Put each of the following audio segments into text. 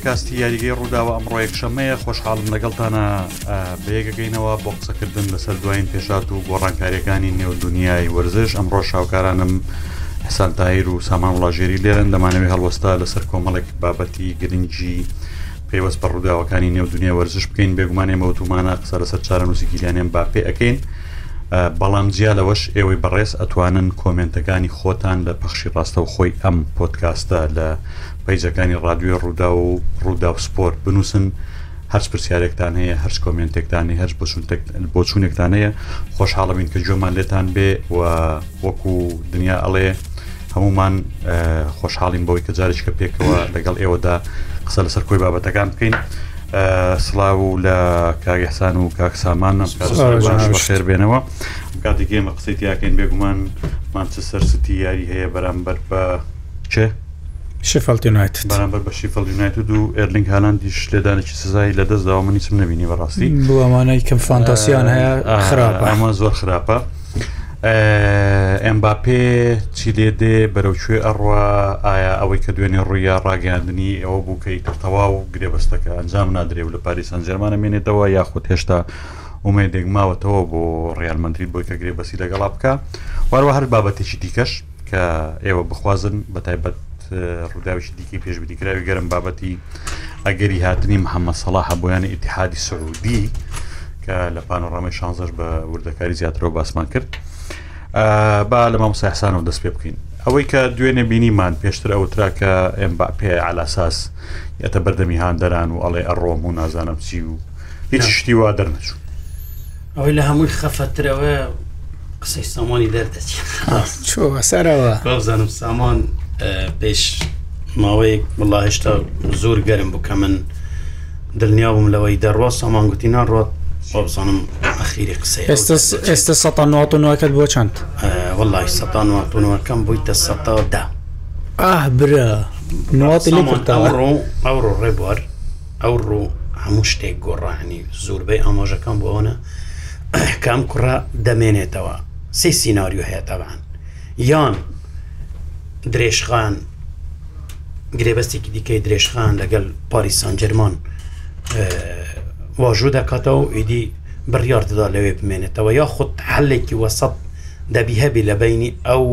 پۆتکاستی یاریگەی ڕووداوە ئەمڕۆ یەکشەمەیە خۆشحاڵم لەگەڵتانە بەیەگەگەینەوە بۆ قسەکردن لەسەر دوایین پێشات و گۆڕانکاریەکانی نێودونیای وەرزش ئەمڕۆ شاوکارانم حسان دایر و سامان وڵاژێری لێرن دەمانەوەی هەڵوەستا لەسەر کۆمەڵێک بابەتی گرنگجی پێوەست بە ڕووداوەکانی نێودونیا وەرزش بکەین بێگومانێمە وتومانە قسە لەسەر چارە نووسیگیلیانێن با پێ ئەەکەین. بەڵام جیا لەوەش ئێوەی بەڕێز ئەتوانن کۆمنتەکانی خۆتان لە پەخشی ڕاستە و خۆی ئەم پۆتکاستە لە پەیجەکانی ڕادیۆ ڕوودا و ڕوودا و سپۆرت بنووسن هەرچ پرسیارێکتان هەیە هەرچ کۆمنتێکتانی هەرچ بۆ چوونێکتان هەیە خۆشحاڵەبین کە جۆمان لێتان بێ و وەکو دنیا ئەڵێ هەمومان خۆشحاڵین بەوەی کە جارێککە پێکەوە لەگەڵ ئێوەدا قسە لەسەر کۆی بابەتەکان بکەین. سلااو لە کاگەحسان و کاکسامانم خێر بێنەوە کاتێک گێمە قسەیت یاکەین بێگومان مانچە سەرستی یاری هەیە بەرامبەر بە چێ؟ شفلت یونایت بەرامبەر بە شیفل یونایت و ئەرلنگ هالاندیش لێدانێکی سزای لە دەست داوا منی چم نبینی بەڕاستی بووەمانای کەم فانتاسیان هەیە خراپە ئەمە زۆر خراپە ئەمباپێ چی لێ دێ بەرەوکوێ ئەڕوا ئایا ئەوەی کە دوێنێ ڕوویە ڕاگەاندنی ئەوە بوو کەی کردتەوا و گرێبەستەکە ئەنجام نادرێ و لە پاریسان جێرمانە مێنێتەوە یاخود هێشتا ئومێدێک ماوەتەوە بۆ ڕیالمەندری بۆی کە گرێبەسی لەگەڵا بکە وارەوە هەر بابەتێکی دیکەش کە ئێوە بخوازن بە تایبەت ڕووداویشی دیکەی پێشبیریکراوی گەرم بابەتی ئەگەری هاتنی محەممە سەڵاح بۆیان ئتیحادی سعودی کە لە پانۆڕامەی شانزش بە وردەکاری زیاترەوە باسمان کرد با لە مامۆسا حسانەوە دەست پێ بکەین ئەوەی کە دوێنێ بینیمان پێشتر ئەوترا کە ئەمبا پێ علاساس یەتە بەردەمی هاندەران و ئەڵێ ئەڕۆم و نازانم چی و هیچ شتی وا دەرنەچوو ئەوەی لە هەمووی خەفەترەوە قسەی سامانی دەردەچێت چۆ سەرەوە بزانم سامان پێش ماوەیەک بڵا هێشتا زۆر گەرم بوو کە من دڵنیا بووم لەوەی دەڕاست ئەمانگوتی ناڕات بزانم ئەخیری قسە ئێستا ئێستا سە نوکەت بۆ چەند وڵی سەتانوەکەم بوویتە سەدا ئاه برە نواتیڕۆ ئەوڕۆ ڕێبوار ئەو ڕوو هەموو شتێک گۆڕاهنی زۆربەی ئاماژەکەم بۆەوەە کام کوڕە دەمێنێتەوە سێ سینناریو هەیە تاوان یان درێژخان گرێبەستێکی دیکەی درێژخان لەگەل پاریسان جەرمان واژوو دەکاتەوە ئیدی بڕیار دەدا لەوێ بمێنێتەوە یا خودت حلێکی وەسەد دەبی هەبی لە بینی ئەو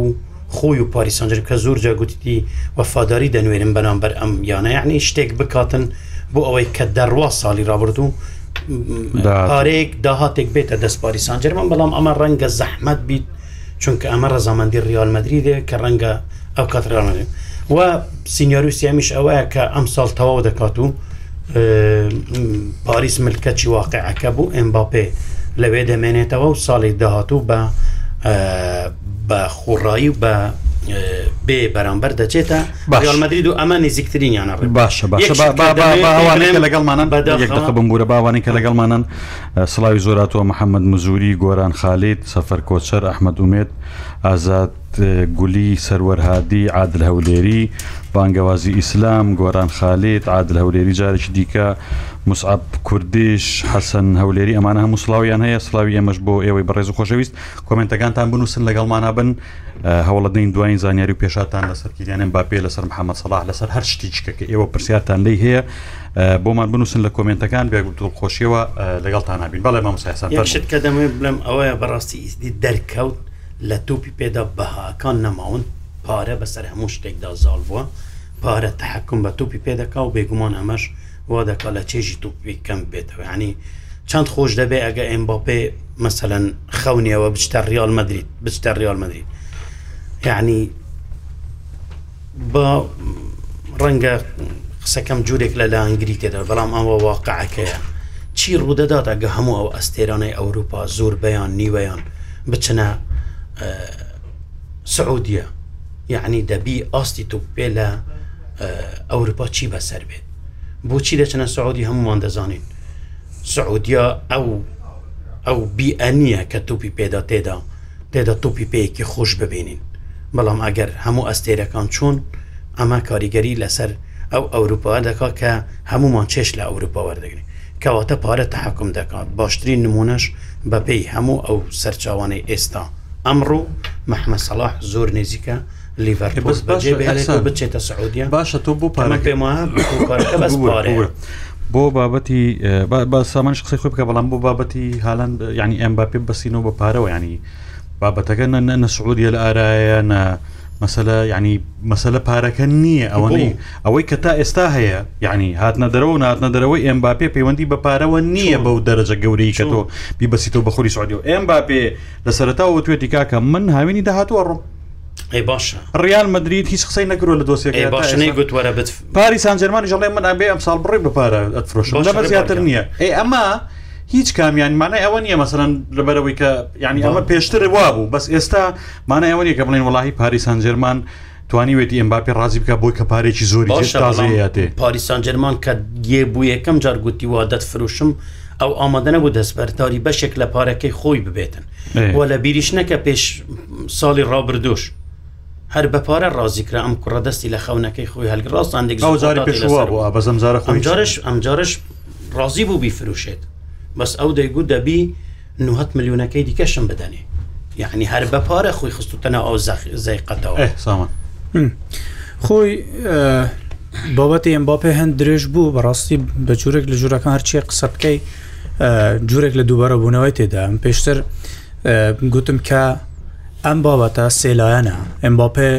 خۆی و پاریسانجر کە زۆر جاگوتی وەفاداری دەنوێنن بەنامبەر ئەم یانە یعنی شتێک بکاتن بۆ ئەوەی کە دەڕوا ساڵی رابرد و پارێک داهاتێک بێتە دەست پاریسان جەرمان بەڵام ئەمە ڕەنگە زەحمت بیت چونکە ئەمە ڕزامەندی ریالمەدرریدێ کە ڕەنگە ئەو کاتڕانێ و سینیۆروسیامیش ئەوەیە کە ئەم ساڵ تەواو دەکات و پاریس ملکەچی واقعەکە بوو ئەمباپێ لەوێ دەمێنێتەوە و ساڵی داهاتوو بە بە خوڕایی و بە بێ بەرامبەر دەچێتە بەمەدرید و ئەمە نزیکترین یانە باشە باشوانەیە لەگەڵمانان بەدەخبمبورە باوانێکە لەگەڵمانان سلاوی زۆراتەوە محەممەد مزوری گۆران خالید سەفەر کۆچەر ئەحمەد ومێت ئازاد گولی سەروەرهادی عادل هەولێری بانگەوازی ئیسلام گۆران خالێت عادل هەولێری جارێکی دیکە مسعب کوردیش حەسەن هەولێری ئەمانە هەموو سلااویان هەیە سلاوی ئەمەش بۆ ئێوەی بەڕێز خۆشەویست کۆمنتەکانتان بنووسن لەگەڵمانە بن هەوڵەدەین دوایین زانیاری و پێشاتان لەسەر کیریانێن باپێ لەسەر محەممەد سەلاح لەسەر هەر شتیچکە کە ئێوە پرسیارتان لی هەیە بۆمان بنووسن لە کۆمنتەکان بێگوتڵ خۆشیەوە لەگەڵ تا نبین بەڵێ مامسەسان شت کە دەمێ بڵێم ئەوەیە بەڕاستی ئیستی دەرکەوت لە تۆپی پێدا بەهاکان نەماون پارە بەسەر هەموو شتێکدا زاڵ بووە پارە تحکم بە تۆپی پێدەکا و بێگومان ئەمەش وا دەکا لە چێژی تۆپی کەم بێتەوە ینی چەند خۆش دەبێ ئەگە ئەمباپێ مثلەن خەونیەوە بچتە ریال مدرید بچتە ریال مدرید یعنی بە ڕەنگە قسەکەم جوورێک لە لە ئەنگری تێدا بەڵام ئەوە واقعەکەیە چی ڕوودەدات ئەگە هەموو ئەو ئەستێرانەی ئەوروپا زۆر بەیان نیوەیان بچنە سعودیە یعنی دەبی ئاستی توپێ لە ئەوروپا چی بەسەر بێت بۆچی دەچنە سعودی هەمووان دەزانین سعودیا ئەو ئەو بیئەنیە کە توپی پێدا تێدا تێدا توپی پێیەکی خۆش ببینین بەڵام ئەگەر هەموو ئەستێرەکان چۆن ئەمە کاریگەری لەسەر ئەو ئەوروپا دەکا کە هەمومان چێش لە ئەوروپا وەردەگرین کەواتە پارە تحکم دەکات باشترین نمونەش بەپی هەموو ئەو سەرچوانەی ئێستا ئەمڕوو مححمە سەلاح زۆر نێزیکە بچێتە سعودیا باشە تۆ بۆ پارە بۆ بابەتی سامانش قسەی خۆی بکە بەڵام بۆ بابەتی هاان ینی ئەمباپێ بەسینەوە بە پارەوە ینی بابەتەکە نە نە سعودیە لە ئارایە نە مەسەلە ینی مەسەلە پارەکە نییە ئەوەی ئەوەی کە تا ئێستا هەیە یعنی هاتنە دەرەوە و ناتنە دەرەوەی ئەمباپێ پەیوەندی بە پارەوە نییە بەو دەرەجە گەورەی کە تۆ بیبسییتەوە بەخۆری سعودی و ئەمباپێ لە سەرتاوە توێتی کاکە من هاوینی داهاتوە ڕوم باشە ڕیان مدرید هیچ قسەی نەگرۆ لە دۆسێک باشەی گوتوەرە بت پاری سان جەرمانی ژڵێ من ئەبێ ئەم ساڵ بڕێ بپارە ئەفرۆش زیاتر نییە ئێ ئەمە هیچ کامیانمانە ئەوە نیە مەمثلەن لەبەرەوەی کە ینی ئەمە پێشتر وا بوو بەس ئێستا مانە ئەوە نیە کە بڵین وڵی پاریسان جێرمان توانی وێتی ئەمباپی ڕازی بکە بۆی کە پارێکی زۆری تازەیەێ پاریسان جەرمان کە گێ بوو یەکەم جار گوتی وادەت فروشم ئەو ئامادەە بوو دەستبەرتاری بەشێک لە پارەکەی خۆی ببێتن وە لە بیریش نەکە پێش ساڵی ڕابردوش. هەر بەپارە ڕازیکرا ئەم کوڕە دەستی لە خەونەکەی خۆی هەلگ ڕاستان دیگە جارش ئەمجارش ڕازی بوو بیفروشێت بەس ئەو دەیگو دەبی 90 میلیونەکەی دیکەشم بدەنێ یعنی هەر بە پارە خۆی خستوتەنە ئەو زەیقەتەوە سامان خۆی بابەتی ئەم باپێ هەند درێژ بوو بەڕاستی بە جوورێک لە ژوورەکان هەرچیە قسە بکەی جوورێک لە دووبارە بوونەوەی تێدا پێشتر گوتم کە ئەم بابەتە سێلایەنە ئەم باپێ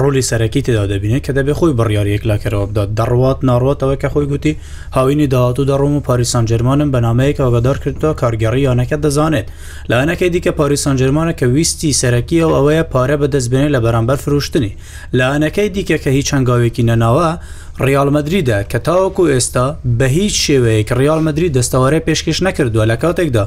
ڕۆلی سەرەکی تێدا دەبینێت کە دەبێ خۆی بڕیارەک لاکەرەوە بدات دەڕوات ناڕاتەوە کە خۆی گوتی هاوینی داهاتوو دەڕۆم و پاریسان جەرمانم بەنامەیەک ئاگدار کردووە کارگەڕی یانەکە دەزانێت لاەنەکەی دیکە پاریسان جەرمانە کە ویستی سەرەکی و ئەوەیە پارە بەدەستبێنێت لە بەرامبەر فروشتنی لاەنەکەی دیکە کە هیچ چەنگاوێکی نەناوە ڕیالمەدریدا کە تاوەکو ئێستا بە هیچ شێوەیەک ڕیالمەدرری دەستەوارە پێشکەش نەکردووە لە کاتێکدا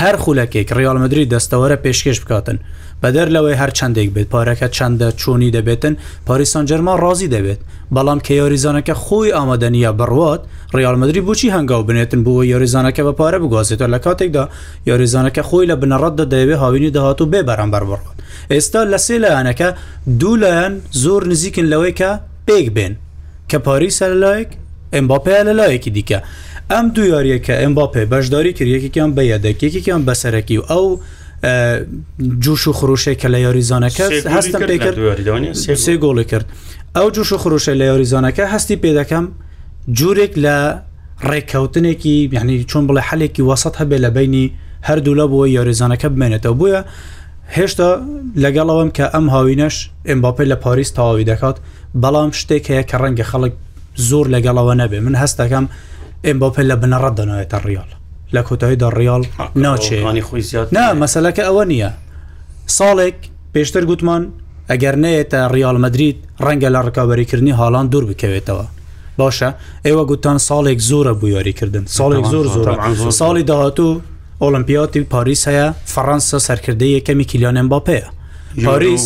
هەر خولەکێک ڕیالمەدرری دەستەوەرە پێشکەش بکاتن بە دەر لەوەی هەر چندێک بێت پارەکە چنددە چۆنی دەبێتن پاریسانجەرما ڕازی دەبێت بەڵام کە یاریزانەکە خۆی ئامادەنیە بڕوات ڕیالمەدرری بچی هەنگاو بنێتن بووە یاریزانەکە بە پارە بگوازێتەوە لە کاتێکدا یاریزانەکە خۆی لە بنەڕەتدا دەیەوێ هاوینی داهات و بێ بەرامبەر بڕات ئێستا لە سێ لایەنەکە دوو لایەن زۆر نزیکن لەوەی کە پێک بێن کە پاریسە لە لایەک ئەمباپەیە لە لایەکی دیکە ئەم دو یاریەکە ئەمباپێ بەشداری کرد یەکێکیان بە یەدەکێکیان بەسەرەکی و ئەو جوش و خروشێک کە لە یاریزانەکە هەستم پێ کرد سێ گۆڵی کرد ئەو جوش و خروشە لە یاریزانەکە هەستی پێ دەکەم جوورێک لە ڕێککەوتنێکی یعنی چۆن بڵێ حلێکی وسط هەبێ لە بینی هەردوو لە بۆ یاریزانەکە بمێنێتەوە بووە هێشتا لەگەڵەوەم کە ئەم هاوینەش ئەمباپی لە پاریس تەواوی دەکات بەڵام شتێک هەیە کە ڕەنگە خەڵک زۆر لەگەڵەوە نەبێ من هەستەکەم ئمباپل لە بنەڕە دەنایێتە ڕیال لە کۆتاییدا ڕیال ناچێانی خۆی زیاد نا مەسلەکە ئەوە نییە ساڵێک پێشتر گوتمان ئەگەر نەیەتە ڕیال مدرید ڕەنگە لە ڕکاوەریکردنی هاڵان دوور بکەوێتەوە باشە ئێوە گوتان ساڵێک زۆرە بوو یاریکردن ساڵێک زۆر زۆر ساڵی داهاتوو ئۆلمپیاتی پاریس هەیە فەڕەنسا سەرکردی یەکەمی کیلیانێن باپەیە پاریس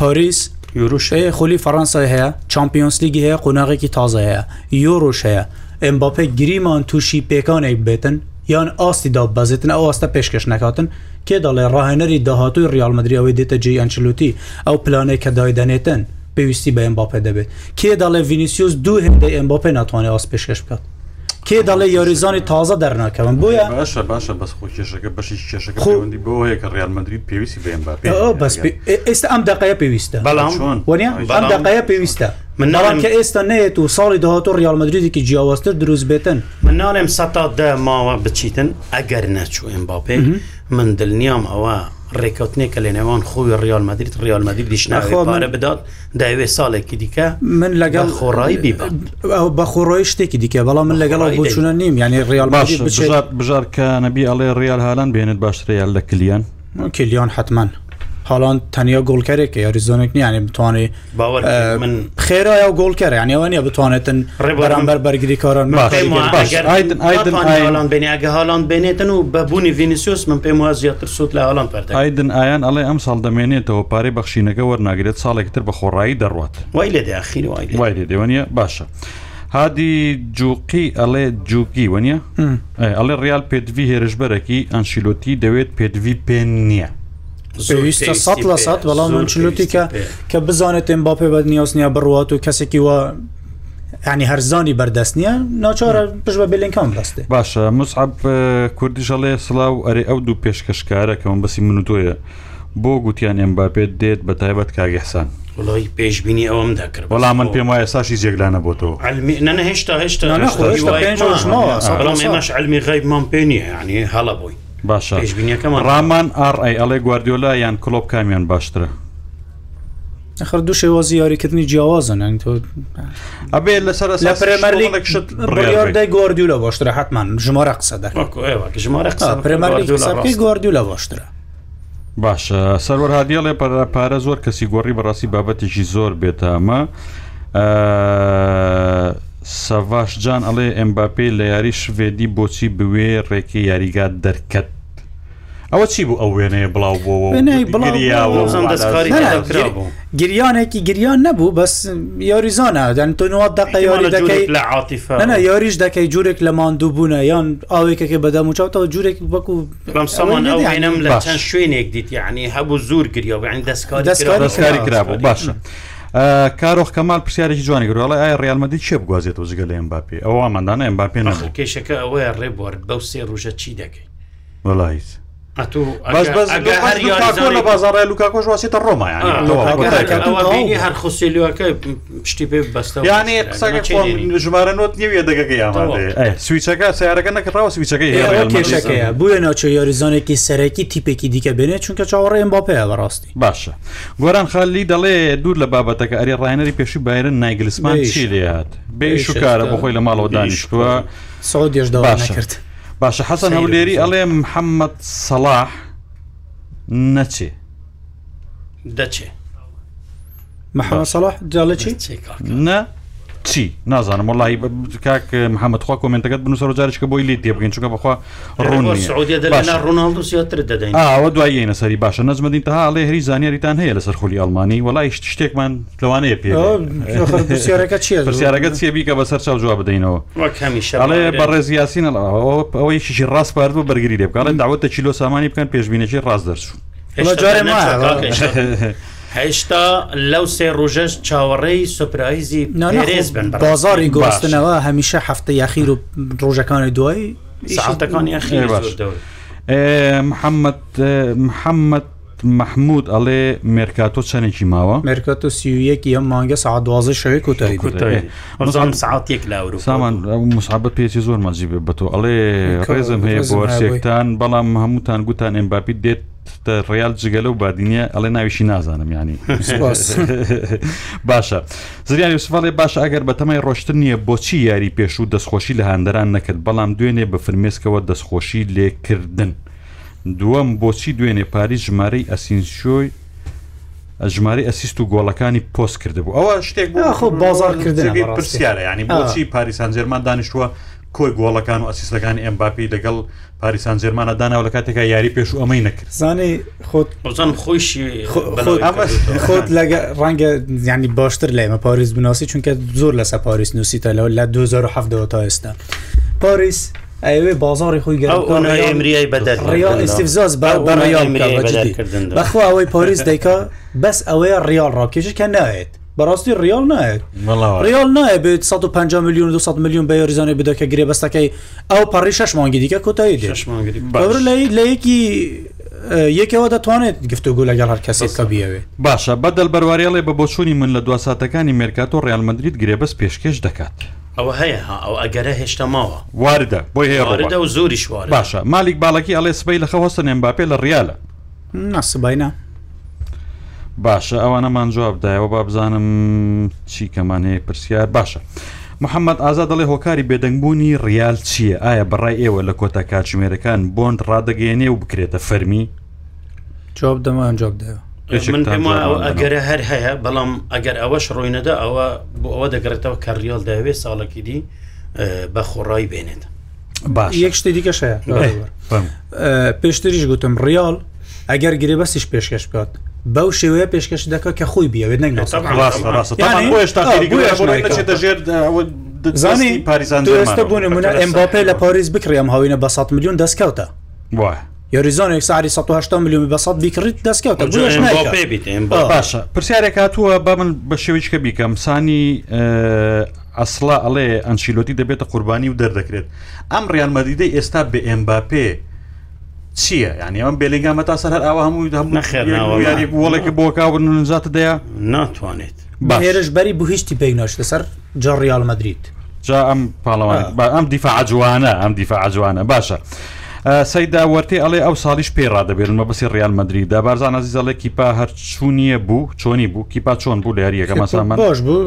پاریس یوروشەیە خولی فەڕەنسای هەیە چمپیۆنس لیگی هەیە قۆناغێکی تازە هەیە یۆروش هەیە ئەمباپێک گریمان تووشی پێکانێک بێتن یان ئاستیدا بەزێتن ئەو ئاستە پێشکەش نکاتن کێ دەڵێ ڕاهێنەری داهاتوی ریالمەدرریەوەی دێتە جی ئەنچلوتی ئەو پلانێک کە دایدەنێتن پێویستی بە ئەمباپە دەبێت کێ دەڵێ ڤینیسیوس دوو هێندەی ئەمباپێ ناتوانێت ئاس پێشکەش بکات کێ دەڵێ یاریزانی تازە دەرناکەون بۆیە باشە باشە بەس خۆ کێشەکە بەشی کێشەکەی بۆ هەیە کە ڕالمەدرری پێویستی بێن ئێستا ئەم دقەیە پێویستە بەڵام وەنیە ئەم دقەیە پێویستە منناڵام کە ئێستا نێت و ساڵی داهاتۆ ڕالمەدرێتێکی جیاوازتر دروست بێتن من ناڵێم سەتا دە ماوە بچیتن ئەگەر نەچوو ئەم باپێ من دڵنیام ئەوە ڕێکوتنێکە لە نێوان خۆی ریال مدرید ریال مدرید دیشنەخواە بدات داوێ ساڵێکی دیکە من لەگەڵ خۆڕایی بی بە خۆڕۆی شتێکی دیکە بەڵام من لەگەڵ بۆچونە نیم ینی ریال باش بژار کە نەبی ئەڵێ ریال هاان بێنێت باشترریال لە کلیان کلیان حتمان حالان تەنیا گۆلکەرێک یاریزۆنێک نیانی بتوانێت من خێرا یا گۆلکەر یانیەوە نیە بتوانێتن ڕێبەرامبەر بەرگری کاران بینگە هاان بێنێتن و بەبوونی ڤینیسیۆس من پێم ووا زیاتر سوود لە هاان پەر ئایدن ئایان ئەڵێ ئەم ساڵ دەمێنێتەوە پارەی بەخشینەکە وەرناگرێت ساڵێکتر بە خۆڕایی دەڕوات وای لێ داخیر وای لێ دێوانە باشە. هادی جوقی ئەڵێ جوکی وەنیە ئەڵێ ریال پێدوی هێرشبەرەکی ئەنشیلۆتی دەوێت پێدوی پێ نییە پێویستە سە لە سات بەڵام من چلوتیکە کە بزانێت ئێم باپێ بە نیاز نیە بڕوات و کەسێکی وە ینی هەرزانی بەردەست نیە ناچارە پش بە بلینکان بەستێ باشە مسعب کوردیژەڵێ سلااو ئەرێ ئەو دوو پێشکەشکارە کە من بەسی من تۆیە بۆ گوتیان ئێم باپێت دێت بە تایبەت کاگەحسان وڵی پێشببینی ئەوم دەکرد بەڵام من پێم وایە ساشی جێگلانە بۆتەوە نە هێشتا هێشتا ئێمەش علمی غیب مام پێنیە ینی هەڵە بووی باشە ڕامان ئاڕی ئەڵێ گواردیۆلا یان کلۆپ کامیان باشترە خر دو شێوازی یاریکردنی جیاوازن تۆ ئەبێ لەسەر لە پرێمەرلیگەردەی گواردیو لە باشترە حتمان ژمارە قسە ژمارە پرێمەرلی گواردیو لە باشترە باشە سەرەر هادیڵێ پارە زۆر کەسی گۆڕی بەڕاستی بابەتێکی زۆر بێتە ئەمە سەڤاشجان ئەڵێ ئەمباپی لە یاری شوێدی بۆچی بوێ ڕێکی یاریگات دەرکەت ئەوە چی بوو ئەو وێنەیە بڵاو بۆ گریانێکی گریان نەبوو بەس یاریزانە دەن تۆنەوە دق یاری دەکەی لە عاتیفە یاریش دەکەی جوورێک لە ماندوو بوونە یان ئاوێکەکە بەدەم وچاوتەوە جوورێک بەکو بەم سامان ئەوێنم لە چەند شوێنێک دیت یعنی هەبوو زور گریەوە دەستکاری دەستکاری کرابوو باشە. کارۆخ کەمال پرسیارێکی جوانی گرڵی ئایا ڕالمەدی چێ بگوازێتەوە زگە لە ئەمباپی ئەوە ئامادانە ئەمباپێن کێشەکە ئەوەیە ڕێبوارد بەو سێ ڕژە چی دەکەیت وڵیت بازارڕای لوکاکۆش واسێتە ڕۆمایانی هەر خۆسیلوەکە پشتی پێ بەستە یانێ ژمارە نوت نیویە دەگەکە سویچەکە سیارەکە نەکەڕاوە سویچەکەی کێشەکەە بووە ناوچە یاریزانێکی سەرەکی تیپێکی دیکە بێنێت چونکە چاوەڕێن با پێ بەڕاستی باشە گۆران خالی دەڵێ دوور لە بابەتەکە ئەری ڕایەنەری پێشی بایرن نایگلسمان چی لێات بێش و کارە بەخۆی لە ماڵەوە دانیشتووە سەدیش دەوا نکرد. باشە حەسەن هەولێری ئەڵێ محەممەد سەلاح نەچێ دەچێ محەممەد سەلاح جاڵە چی نە؟ چی نازانم وڵی کاک محەممەدخوا کمنتەکەت بنووسەوە جارێککە بۆی لی تێ بگەین چونکە بخوا ڕونەوە دوای ینە سەری باشە نەزمەدین تا هەڵێ هەری زانیاریتان هەیە لەسەر خولی ئەلمانی وڵی شتێکمان لەوانەیە پێ پرسیارەکە چێبی کە بەسەر چاو جواب بدەینەوە ئەڵێ بە ڕێزیاسین ئەوەی شیشی ڕاست پارد بۆ بەرگری لێ بکڵێن داوەتە چیلۆ سامانی بکەن پێشبینێکی ڕاست دەرسوو. هێشتا لەو سێ ڕۆژەش چاوەڕێی سپرایزی نارێز بن بازاری گۆستنەوە هەمیشە هەفتە یاخیر و ڕۆژەکانی دوای ساعتەکانی یاخیر باش محەممەد محەممەد مححمود ئەڵێ مێرکاتۆ چەندێکی ماوە مێرکاتۆ سیویەکی ئەم مانگە سعات دوازە شوی کوتەیزان ساعتێک لاور سامان مسابەت پێێکی زۆر مەجی بێ بە تۆ ئەڵێ ڕێزم هەیە بۆوەرسێکتان بەڵام هەمووتان گوتان ئەمباپی دێت ڕیال جگەلە و بادینە ئەڵێ ناویشی نازانم ینی باشە زریانی سوفاڵێ باش ئەگەر بە تەمای ڕۆشتن نییە بۆچی یاری پێش و دەستخۆشی لە هەندەران نەکرد بەڵام دوێنێ بە فرمێسکەوە دەستخۆشی لێکردن. دووەم بۆچی دوێنێ پاری ژمارەی ئەسینسیۆی ژماری ئەسیست و گۆڵەکانی پۆست کرده بوو ئەوە شتێک بازارکردن پرسیارە ینی بۆچی پاریسان جێرمان دانیشتووە کۆی گۆڵەکان و ئەسیستەکان ئەمباپی لەگەڵ پاریسان جێرمانە داناوە لە کاتێکا یاری پێش و ئەمەی نەکرد زانێ خۆت بزان خۆشی خۆت لەگە ڕەنگە زیانی باشتر لێمە پاریس بناسی چونکە زۆر لەسە پاریس نووسیتە لەەوە لە 2007 تا ئێستا پاریس ئەوێ بازاری خۆی ئەمریای بەدەریال استیفزاز بەخوا ئەوەی پۆریس دیکا بەس ئەوەیە ریال ڕاکێشکە نایێت بەڕاستی ریال نایێت ریال نایە بێت 150 میلیون 200 میلیون بە یۆریزانانی بدەکە گرێ بەستەکەی ئەو پەڕی شش مانگی دیکە کۆتایی لە یەکی یەکەوە دەتوانێت گفتوگو لەگەڵ هەر کەسێت کە بیاوێ باشە بەدەل بەرواریڵێ بە بۆچووی من لە دو ساتەکانی مێرکات و ڕالمەدریت گرێبەس پێشکەش دەکات. ئەوە هەیە ئەو ئەگەرە هێشتا ماوە واردە بۆی هەیەڕدە و زۆری شووار باشە مالیک باڵکی ئەڵێ سبەی لە خەوەستن نێمباپێ لە ڕیالە ناسبایە باشە ئەوانەمان جواب بدایەوە با بزانم چی کەمان هەیە پرسیار باشە. محەممەد ئازا دەڵێ هۆکاری بێدەنگبوونی ریال چییە؟ ئایا بەڕای ئێوە لە کۆتا کاتژمێرەکان بۆند ڕدەگەێنێ و بکرێتە فەرمی؟ جواب دەمان جواب دەوە من پێم ئەگەرە هەر هەیە بەڵام ئەگەر ئەوەش ڕووینەدا ئەوە بۆ ئەوە دەگرێتەوە کە ریال داوێ ساڵێکی دی بە خۆڕایی بێنێت باش یەک شتی دیکەش هەیە پێشتریش گوتم ریال ئەگەر گرێ بەسیش پێشکەش بکات بەو شێوەیە پێشکەش دەکە کە خۆی بیاوێت نەنگ زانی پارێزان ئەمباپێ لە پاریز بکرێم هاوینە بە 100 میلیون دەستکەوتە یاریزانێک ساری 1970 میلیون بە بیکرد دەستکەوتە باشە پرسیارێک هاتووە با من بە شێویچکە بیکەم سانی ئەسڵا ئەڵێ ئەنشیلۆتی دەبێتە قوربانی و دەردەکرێت ئەم ڕیانمەدیدەی ئێستا بە ئەمباپێ چییە ینی ئەم بێلنگامە تا سەر ئاوا هەمووی هەموو نەخێ یاری وڵێکی بۆکاون نزاتە دەیە ناتوانێت بەێرش بەری بهشتی پێیناشتە سەر جا ڕیال مدریت جا ئەم پاڵەوان ئەم دیفاع جوانە ئەم دیفاع جوانە باشە. سەیدا وەرتێ ئەڵێ ئەو ساڵیش پێڕادەبێن مە بەسی ڕیان مدرری دا بارزان عزیزەڵێ کیپا هەر چوونیە بوو چۆنی بوو کیپا چۆن بوو لە یاریەکە مەسامە بۆش بوو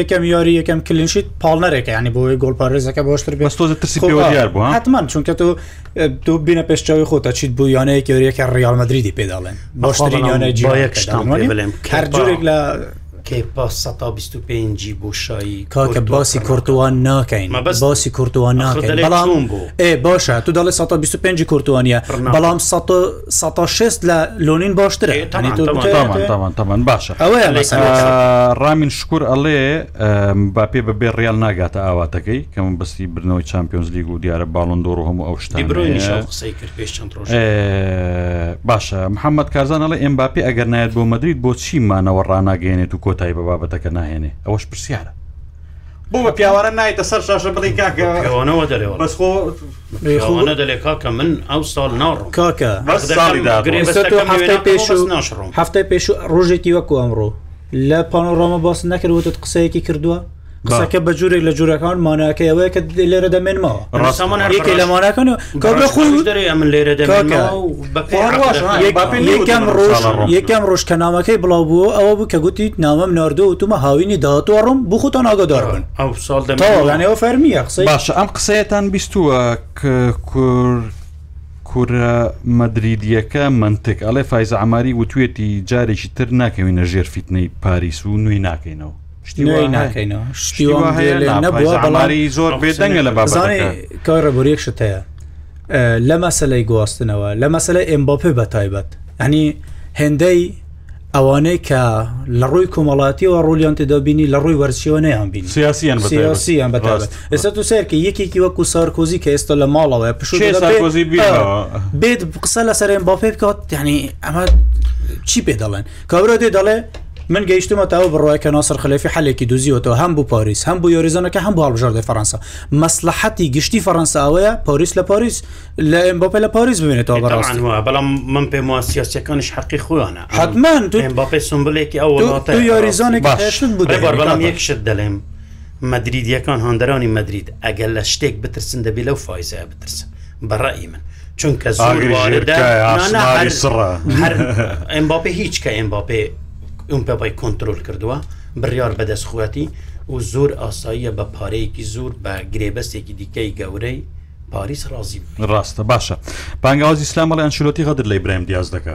یەکەم یاری یەکەم کلینشیت پاڵنەرێک ینی بۆی گۆلپارێزەکە بۆشتر بەستۆزە ترسی پێوەیار بوو هاتمان چونکە تۆ تو بینە پێشچوی خۆتە چیت بوو یانەیە یۆریەکە ڕیال مدرری پێداڵێن باشترین یانە جیڵێک هەر جورێک لە کێ با 125 بۆشایی کاکە باسی کورتوان ناکەین باسی کورتوان ناکەین بەڵام بوو ئێ باشە تو دەڵێ 125 کورتوانە بەڵام 16 لە لۆنین باشترە باشە ڕامین شکور ئەڵێ با پێ بەبێ ڕیال ناگاتە ئاواتەکەی کە من بەستی برنەوەی چمپیۆنز لیگ و دیارە باڵندۆڕ هەموو ئەو شتا باشە محەممەد کارزان ئەڵێ ئەمباپی ئەگەر نایەت بۆ مدرید بۆ چیمانەوە ڕناگەێنێت و کۆ کۆتایی بە بابەتەکە ناهێنێ ئەوەش پرسیارە بۆ بە پیاوارە نایتە سەر شاشە بڵی کاکەەوە دەرێەوە بەسخۆە دەلێ کاکە من ئەو ساڵ ناڕ کاکە پێش هەفتای پێش ڕۆژێکی وەکو ئەمڕۆ لە پانۆڕۆمە باس نەکردوتت قسەیەکی کردووە قسەکە بە جوورێک لە جوورەکان ماناکە ئەوەیە کە لێرە دەمێنمەوە ڕاستەمانەکە لە ماناکەن و خۆی دەێ ئەمن لێرە یەکەم ڕۆژ یەکەم ڕۆژکە نامەکەی بڵاو بوو ئەوە بوو کە گوتیت نامەم ناردۆ وتمە هاوینی داهاتوەڕم بخۆتە ناگەدارن ئەوڵانەوە فەرمیە قسە باشە ئەم قسەیەتان بیستووە کورد کورە مەدریدیەکە منتێک ئەڵێ فایز ئاماری وتوێتی جارێکی تر ناکەوینە ژێر فیتنەی پاریس و نوێی ناکەینەوە نەبووە بەڵاری زۆر بێدەنگە لە بازانێ کارڕێبوریەکشت هەیە لە مەسلەی گواستنەوە لە مەسلە ئەمباپێ بە تایبەت ئەنی هێندەی ئەوانەی کە لە ڕووی کۆمەڵاتیەوە ڕۆلیان تێدابینی لە ڕووی وەرسیۆنەیان بین سیاسیان بەست ئێستا تو سەرکە یەکێکی وەکو سارکۆزی کە ئێستا لە ماڵەوەە پش بێت قسە لە سەرێن باپێ بکات یعنی ئەمە چی پێ دەڵێن کابرا دێ دەڵێ من گەیشتمەتەوە بڕایکە ناسەر خلەفی حلێکی دوزیوەوە هەم بۆ پاریس هەم بۆ یۆریزانەکە هەم بۆ هەڵبژاردی فەرەنسا مەسلحەتی گشتی فەرەنساوەیە پاریس لە پاریس لە ئەمباپە لە پاریس ببێنێتەوە بەڕاست بەڵام من پێم واسیاسەکانش حەقی خۆیانە حتمان تو باپی سمبلێکی ئەو یۆریزانێک بود بەڵام یەکشت دەڵێم مدریدیەکان هەندرانی مدرید ئەگەر لە شتێک بترسن دەبی لەو فایزە بترسن بەڕی من. چونکە زۆر ئەمباپی هیچ کە ئەمباپی ئەم پێبای کۆنتترۆل کردووە بڕیار بەدەستخواتی و زۆر ئاساییە بە پارەیەکی زۆر بە گرێبەستێکی دیکەی گەورەی پاریس ڕازی ڕاستە باشە بانگاواز ئسلام ئەڵی ئەنشلوتی غەدر لە برایم دیاز دەکە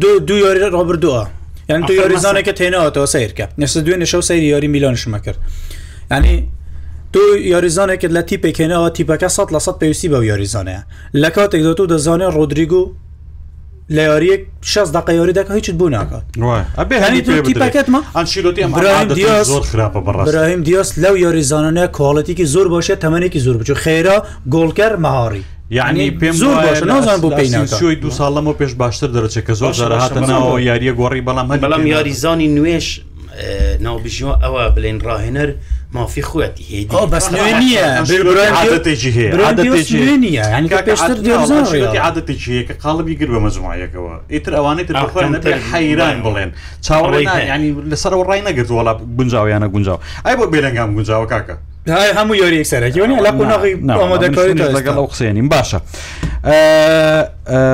دوو دوو یاری ڕابردووە یان تو یاریزانێکە تێنەوەەوە سیرکە نسە دوێنێ شەو سەیری یاری میلیۆنشمە کرد ینی تو یاریزانێکت لە تیپێکێنەوە تیپەکە سە لە سە پێویستی بە یاریزانەیە لە کاتێک دە تو دەزانێت ڕۆدریگو لە یاریەک 6 دقه یاری دەکە هیچت بوو ناکات برایم دیاس لەو یاریزانانە کاڵەتێکی زۆر باشە تەمەێکی زۆر بچ خێرا گۆلکەر مەهاری یعنی پێم زۆر نازان بۆ پێینشوی دو ساڵەمەوە پێش باشتر دەرەچێت کە زۆر زارهاتە ناەوە یاریە گۆڕی بەڵام بەڵام یاریزانی نوێش ناوبژیۆ ئەوە بڵێن ڕاهێنەر مافی خوەتی هەیە بەس نییە عادەتێکی هەیە کە قاڵبی گر بە مەزمایەکەوە ئیتر ئەوانێت حیران بڵێن چاوەڕی ینی لەسەرەوە ڕای نەگرت وڵات گونجاویانە گونجاو ئای بۆ بێرەنگام گونجاوە کاکە هەموو یۆری سەرەکیۆنی لەگەڵ قسێنیم باشە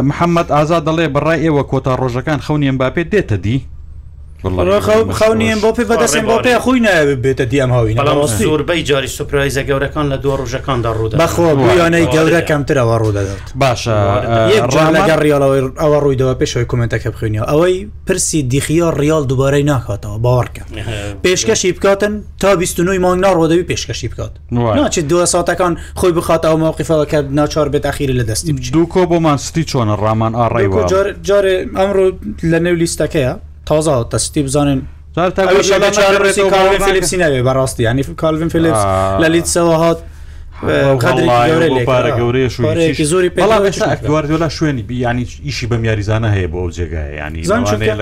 محەممەد ئازا دەڵێ بەڕای ئێوە کۆتا ڕۆژەکان خەونیان باپێت دێتە دی خاونیم بۆ پێ بەدەستێن بۆ پێ خۆی نایە بێتە دیام هاوی زۆربەی جاری سوپرایزە گەورەکان لە دو ڕژەکاندا ڕوودا بەخۆ یانەی گەورە کەمترەوە ڕوودەدات باشە لەگە ریالەوەی ئەوە ڕوویدەوە پێشەوەی کومنتەکە بخوێنیەوە ئەوەی پرسی دیخیا ریال دووبارەی ناکاتەوە باوەڕکە پێشکەشی بکاتن تا 29 مانگ ناڕۆدەوی پێشکەشی بکات ناچیت دو ساتەکان خۆی بخات ئەو مووقفەوە کە ناچار بێت ئەخیری لە دەستی دووکۆ بۆ مانستی چۆنە ڕامان ئاڕێوە جارێ ئەمڕۆ لە نێو لیستەکەیە تازا دەستی بزانین فلیپسی نوێ بەڕاستی ینی کالڤین فلیپس لە لیتسەوە هات گەورەیەوارلا شوێنی بیانی ئیشی بەم یاریزانە هەیە بۆ جێگای ینی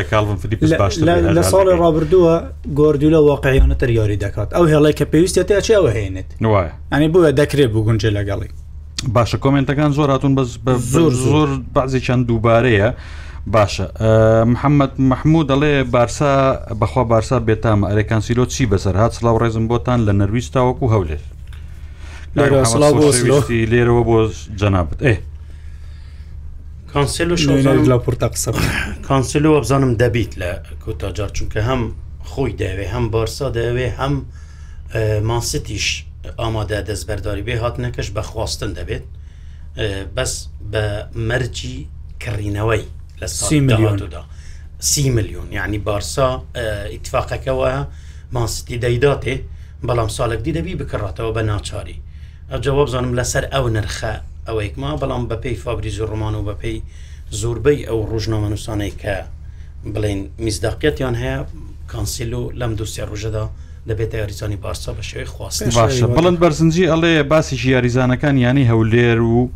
لە کاڵم لە ساڵی ڕابردووە گۆردیلە واقعیانەتەر یاری دەکات ئەو هێڵی کە پێویستێت تا چیاوە هێنێت ئەنی بووە دەکرێت بۆ گونجێ لەگەڵی باشە کۆمنتەکان زۆراتون بە زۆر زۆر بازی چەند دووبارەیە. باشە محەممەد مححموود دەڵێ بارسا بەخوا بارسا بێتامە ئەرەکان سیلۆ چی بەسەر هات سلااو ڕێزم بۆتان لە نەرویست تاوەکو هەولێر لێرەوە بۆ جەنابەت ئێ کانسلۆ بزانم دەبیت لە کۆتاجار چونکە هەم خۆی داوێ هەم بارسا داوێ هەم ماسیتیش ئامادە دەستبەرداری بێ هاتنەکەش بەخواستن دەبێت بەس بە مەرجی کڕینەوەی لە سی میلیۆندا سی میلیۆن یعنی بارسا ئیتفاقەکەەوە ماستی دەیداتێ بەڵام ساڵێکی دەبی بکڕاتەوە بە ناچاری ئەجواب بزانم لەسەر ئەو نرخە ئەوەیەکما بەڵام بەپی فابریز ڕمان و بەپی زۆربەی ئەو ڕژنامەنووسانەی کە بڵین میزداقیەتیان هەیە کانسیل و لەم دوسێ ڕژەدا دەبێت یاریزانی بارسا بە شێوەی خواست باشە بڵند بەرزنجی ئەڵێ باسیشی یاریزانەکان یانی هەولێر و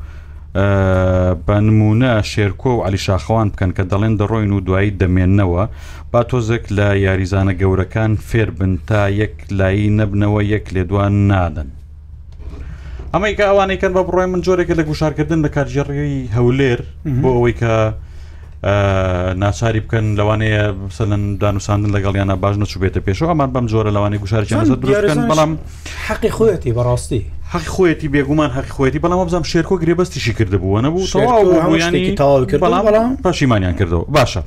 بە نمونە شێرکۆ و علیشاخەوان بکەن کە دەڵێن دەڕۆین و دوایی دەمێننەوە با تۆزێک لە یاریزانە گەورەکان فێر بن تا یەک لایی نەبنەوە یەک لێدوان نادەن. ئەمەی کە ئەوانەی کەن بە بڕۆی من جۆرێکە لە گوشارکردن بە کارژێڕی هەولێر بۆ ئەوەی کە ناچاری بکەن لەوانەیە سەلەن دانوساندن لەگەڵیانە باش نەچوبێتە پێشەوە ئەمان بەم جۆرە لەوانەی گوشارکیان بەڵام حەقی خۆەتی بەڕاستی. حەقی خۆەتی بێگومان حەقی خۆەتی بەڵام بزانام شێرکۆ گرێبستیشی کردبوو نەبوو بەڵام پاشیمانیان کردەوە باشە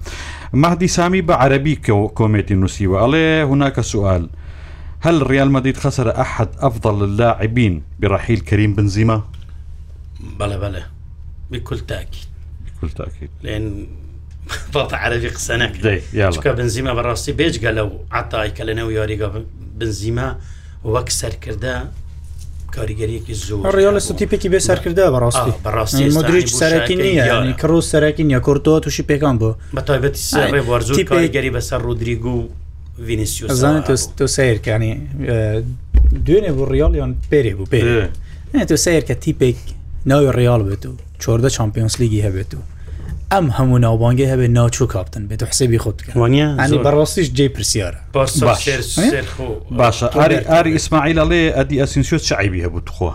مەدی سامی بە عەربی کۆمێتی نووسیوە ئەڵێ هناکە سوال هل ريال مدريد خسر أحد أفضل اللاعبين برحيل كريم بنزيما؟ بلى بلى بكل تأكيد بكل تأكيد لأن بابا عربي قسناك دي يلا شكا بنزيما براستي بيج قالوا عطايك لنا وياريقا بنزيما وەک سەرکردە کاریگەریەکی زۆر ڕێڵ لە سوتیپێکی بێسەرکردا بەڕاستی بەڕاستی مدرج سەرەکی نییە کڕۆ سەرەکی نیە کورتۆ تووشی پێکان بۆ بەتایبەتی سەڕێوارزۆ کاریگەری بەسەر ڕودریگ و ڤینسیۆزانێت تۆ سیرکانی دوێنێ بۆ ڕیاڵیان پێرێ بوو پێ تۆ سیر کە تیپێک ناوی ڕیال بێت و چۆردە چمپیۆنس لیگی هەبێت و ئەم هەموو ناوبانگی هەبێ ناوچوو کاپتن بێت حسێبی خودکەنی بەڕاستیش جێ پرسیارە باشە ئاری ئیسماعیل ئەڵێ ئەدی ئەسینسیۆ چعیبی هەبوو خۆ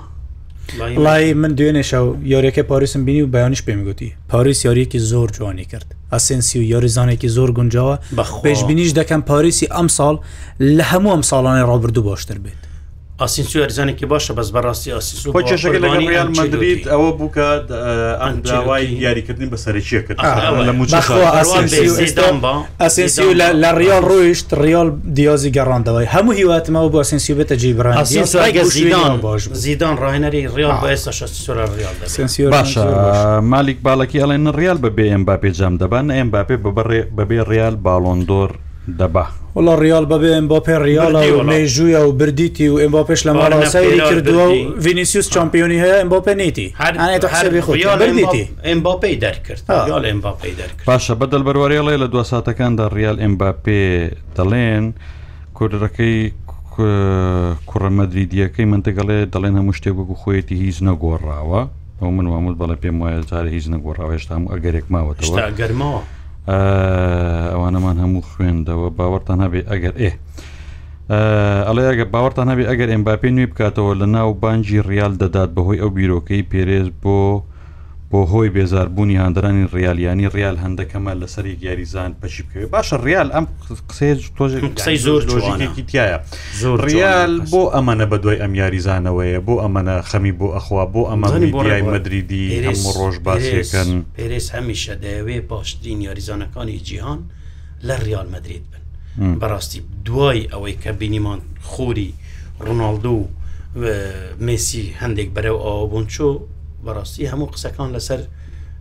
لای من دوێنێشە و یاریەکە پاریسم بینی و بەیانش پێم گوتی پاریس یاریەکی زۆر جوانی کرد ئەسنسی و یاریزانێکی زۆر گونجاوە بەخۆش بینیش دەکەم پاریسی ئەم ساڵ لە هەموو ئەم ساڵانی ڕابردوو باشتر بێت ئاسینسیو ئەرزانێکی باشە بەس بەڕاستی ئاسیسو بۆ چێشەکە لەگەڵ ڕیان مەدرید ئەوە بوو کە ئەنداوای یاریکردنی بەسەرچیە کرد ئاسینسیو لە ڕیال ڕۆیشت ڕیال دیازی گەڕاندەوەی هەموو هیواتمەوە بۆ ئاسینسیو بێتە جیبران زیدان باش زیدان ڕایەری ڕیال بەێستا باشە مالیک باڵکی ئەڵێن ڕیال بەبێ ئەم باپێ جام دەبان ئەم باپێ بەبێ ڕیال باڵۆندۆر دەبا وڵە ریال ببێن بۆ پێ ریالە و مێژوویە و بردیتی و ئەم بۆ پێش لە ماڵەسەیری کردووە و ڤینیسیوس چمپیۆنی هەیە ئەم بۆ پێنیتی ئەم بۆ پێی دەرکرد باشە بەدەل بەروەریڵێ لە دو ساتەکاندا ریال ئەمبا پێ دەڵێن کوردەکەی کوڕەمەدریدیەکەی منتەگەڵێ دەڵێن هەموو شتێک وەکو خۆیەتی هیچ نەگۆڕاوە ئەو من وامت بەڵێ پێم وایە جارە هیچ نەگۆڕاوێشتا ئەگەرێک ماوەتەوە گەرمەوە. ئەوانەمان هەموو خوێندەوە باوەڕتان هەبێ ئەگەر ئێ ئەڵێ ئەگە باوەڕتان هەبێ ئەگەر ئەمباپی نوێ بکاتەوە لە ناو بانجی ریال دەدات بەهۆی ئەو بیرۆکەی پێرێز بۆ بۆ هۆی بێزاربوونی هاندرانی ڕیالیانی ریال هەندەکەمە لەسەر یاریزان پەشی بکەوێت باشە ریال ئەم قسەیە تۆژێک قسەی زۆر لۆژیکێکی تایە زۆر ریال بۆ ئەمەنە بە دوای ئەم یاریزانەوەیە بۆ ئەمەنە خەمی بۆ ئەخوا بۆ ئەمەنیای مدریدی هەموو ڕۆژ باسیەکەن پێرس هەمیشە دەیەوێ باشترین یاریزانەکانی جیهان لە ریال مدرید بن بەڕاستی دوای ئەوەی کە بینیمان خۆری ڕۆناالدو و مسی هەندێک بەرەو ئەوە بوون چۆ بەڕاستی هەموو قسەکان لەسەر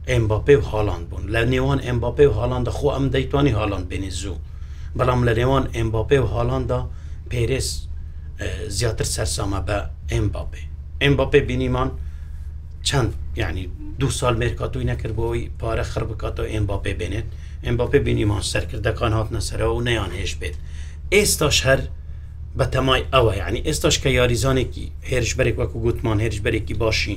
ئەمباپێ و هاڵان بوون لە نێوان ئەمباپێ و هاڵاندا خۆ ئەم دەیتوانی هاڵان بینێ زوو بەڵام لە نێوان ئەمباپێ و هاڵاندا پێرس زیاتر سەرسامە بە ئەمباپێ ئەمباپێ بینیمان چەند یعنی دو سال مێرکاتوی نەکردبەوەی پارە خڕ بکاتەوە ئەمباپێ بێنێت ئەمباپێ بینیمان سەرکردەکان هات نەسەرەوە و نەیان هێش بێت ئێستاش هەر بەتەمای ئەوە یعنی ئێستاش کە یاریزانێکی هێرشبەرێک وەکو گوتمان هێرشبەرێکی باشی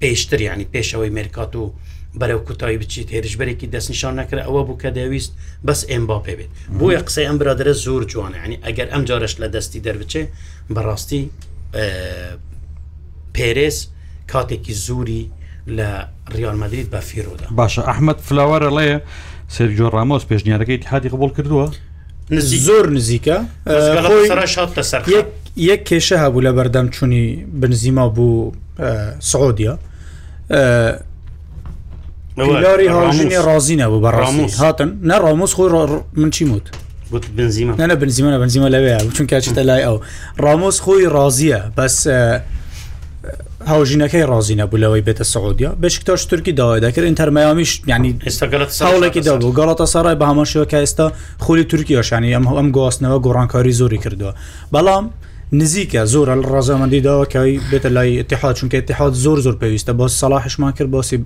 پێشتر ینی پێشەوەی مێرکات و بەرەو کوتایی بچیت هێرشبەرێکی دەستنیشان نەکرد ئەوە بوو کە دەویست بەس ئێمبا پێ بێت بۆیە قسەی ئەم برادرە زۆر جوانە ینی ئەگەر ئەم جارش لە دەستی دەربچێ بەڕاستی پێرێز کاتێکی زووری لە ریالمەدرید بە فیرۆدا باشە ئەحمد فلاوارە لەیە سێرجۆ ڕامۆس پێشنیارەکەی حادی قبول کردووە زۆر نزیکە یەک کێشە هەبوو لە بەردەم چوونی بنزیما بوو سعودیا لاری هاژنی ڕازینە بۆ بەڕاموس هاتن نە ڕامۆس خۆی من چی موت بنزیمە نە بنزیمە بنزیمە لەوەیە چون کاچتە لای ئەو ڕامۆس خۆی ڕازیە بەس هاوژینەکەی ڕازینە بوو لەوەی بێتە سعودیا بشکتاش تورکی داوای دەکرد ئینتەرمەیامیش ینی ئێستاڵێکی دابوو گەڵاتە سارای بە هەماشەوە کە ئێستا خولی تورکیاشانی ئەم ئەم گواستنەوە گۆڕانکاری زۆری کردووە بەڵام نزیکە زۆرە لە ڕازەمەندی داواکەی بێتە لای اتحاد چونکە اتحاد زۆر زۆر پێویستە بۆ سەلاحشمان کرد باسی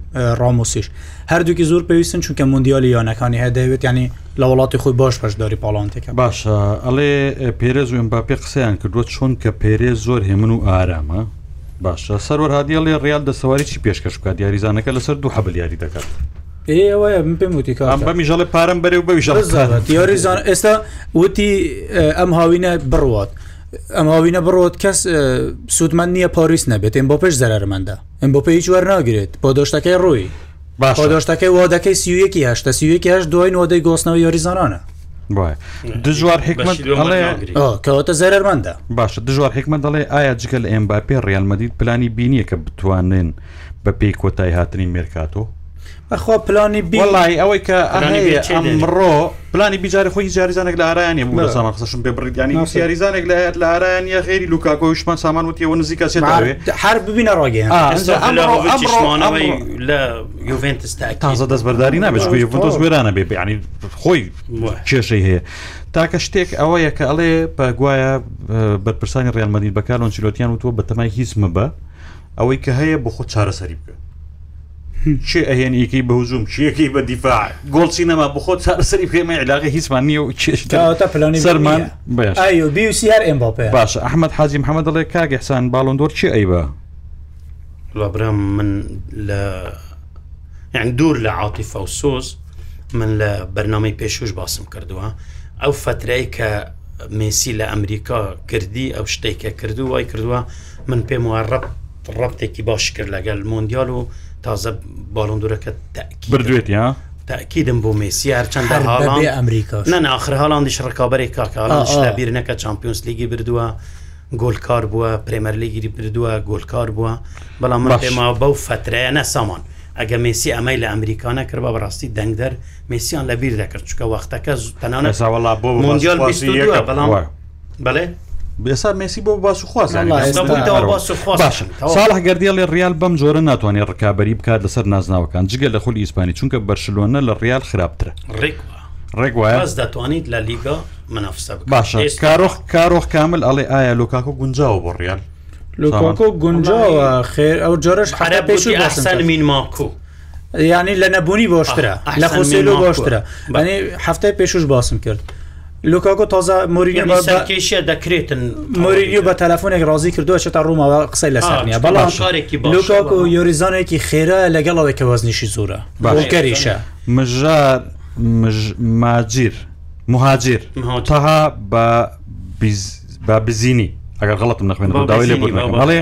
ڕامۆسیش هەردووکی زۆر پێویستن چونکە مندیالی یانەکانی هەدەوێت ینی لە وڵاتی خۆی باش پشداری پاڵانتێکە باشە ئەڵێ پێرێز وێن باپی قسەیان کردووە چۆن کە پێرێ زۆر هێمن و ئارامە باشە سەرەر هادیڵێ ڕیال دەسەواری چی پێشکەش بکات دیاریزانەکە لەسەر دوو حەبل یاری دەکات. ئێوەیە من پێم وتی بەمیژەڵی پارم بەرێ بەویژ دیاریزان ئێستا وتی ئەم هاوینە بڕوات. ئەماوینە بڕۆت کەس سوودمان نییە پاریس نەبێت ئەم بۆ پێش زەرمەدا ئەم بۆ پێ هیچ وەرناگرێت بۆ دۆشتەکەی ڕووی باشۆشتەکەی وا دەکەی سیویەکی هەشتا سیویەکی هەش دوای نۆدەی گۆستنەوە یۆریزانانە دژوار حکمەتکەوتە زەرمەدا باشە دژوار حکمە دەڵێ ئایا جگەل ئەمباپی ڕالمەدید پلانی بینیە کە بتوانن بە پێی کۆتای هاتنی مێرکاتۆ ئەخوا پلانی بیڵی ئەوەی کە ئەمڕۆ پلانی بیجاری خۆی جاریزانێک لە ئارایانی بوو سامان قسەشم پێ بڕیانی سیاریزانێک لایەت لە ئارایانی خێری لوکاکۆ شمان سامان وتیەوە نزیکە سێ هەر ببینە ڕۆگەیانمانەوەی لە یوڤێنتس تازە دەستبەرداری نابێتگوی فۆتۆس وێرانە بێ ینی خۆی کێشەی هەیە تاکە شتێک ئەوەیە کە ئەڵێ بە گوایە بەرپرسانی ڕێلمەدی بەکارۆن چیلۆتیان وتوە بە تەمای هیچمە بە ئەوەی کە هەیە بۆ خۆ چارەسەری بکە چێ ئەهێنیکی بە حوزوم چیەکی بە دیفاع گۆڵچی نەما بخۆت سەرسەری پێمە علاقی هیچمان نییە و چێشتا پلانی سەرمان بیسیار ئەم باپ باشە ئەحمد حاجیم حەمە دەڵێ کاگەحسان باڵندۆر چی ئەی بە لابرام من لە یان دوور لە عاتیفە و سۆز من لە بەرنامەی پێشوش باسم کردووە ئەو فترایی کە مسی لە ئەمریکا کردی ئەو شتێکە کردو وای کردووە من پێم وە ڕەبتێکی باش کرد لەگەل مۆندیال و تازە باڵندورەکە بردوێت یا؟ تاکیدم بۆ مسی هەرچەند ئەمریکا نەناخر هاڵاندیش ڕکابەرێک کاکەبیر نەکە چمپیۆنس لیگی بردووە گۆلکار بووە پرێمەر لیگیری بردووە گۆلکار بووە بەڵام من پێما بەو فترەیە نەسامان ئەگە مسی ئەمەی لە ئەمریکانە کرد بە بەڕاستی دەنگدەر مسییان لەبییر دەکرد چکە وەختەکە تەنانە بەڵام بڵێ بێسا مسی بۆ باس خوازانساڵح گردیە لێ ریال بەم جۆرە ناتوانێت ڕکابی بکات لەسەر نازناوەکان جگە لە خولی ئیسپانی چونکە بەرشلۆنە لە ریال خراپترە ڕێک وایە دەتوانیت لە لیگە منافسە باشە کارۆخ کارۆخ کامل ئەڵێ ئایا لوکاکۆ گونجاوە بۆ ڕیال لوکۆکۆ گونجاوە خێر ئەو جۆرەش حرە پێش ئاسان مین ماکو. ینی لە نەبوونی بۆشترە لە خۆسیلو بۆشترە بەنی هەفتەی پێشوش باسم کرد. لوکاگۆ تازا مۆریکێشە دەکرێتن مۆریو بە تەلەفۆنێک ڕازی کردووە چێتە ڕوومەوە قسەی لەسەر نیە بەڵام لوکاکو یۆریزانێکی خێرە لەگەڵەوەکە وەزنیشی زورە بەڵکەریشە مژە ماجیر مهاجیر تاها بە بزینی ئەگەر غڵت نخێنڵێ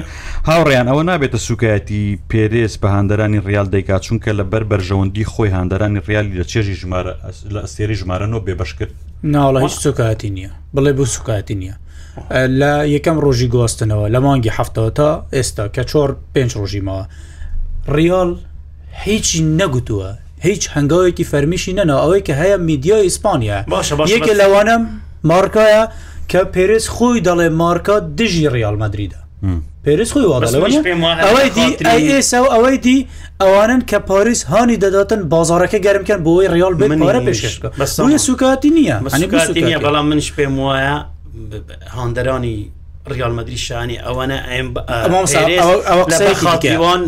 هاوڕیان ئەوە نابێتە سوکایەتی پێرێز بە هاندەرانی ریال دەیکات چونکە لە بەر بەرژەوەندی خۆی هاندەرانی ریالی لە چێژی ژمارە لە ئەستێری ژمارەەوە بێبش کرد ناوڵە هیچ سوکاتی نییە بڵێ بۆ سوکاتی نییە لە یەکەم ڕۆژی گواستنەوە لە مانگی هەفتەوە تا ئێستا کە چۆر پێنج ڕۆژیمەوە ریال هیچی نەگوتووە هیچ هەنگاوێکی فەرمیشی نەنا ئەوەی کە هەیە میدیای ئیسپانیا یەکێ لەوانم مارکایە کە پێرس خۆی دەڵێ مارکە دژی ریال مدریدا پێریس خۆی ئەوەی دی ئێسا و ئەوەی دی ئەوانن کە پاریس هاانی دەداتن بازارەکە گەرمکەن بۆی ڕیال بمنوارە پێشێ سوکاتی نییە بەڵام منش پێم وایە هاندەرانی ڕیال مدریشانی ئەوەنە خاتیوان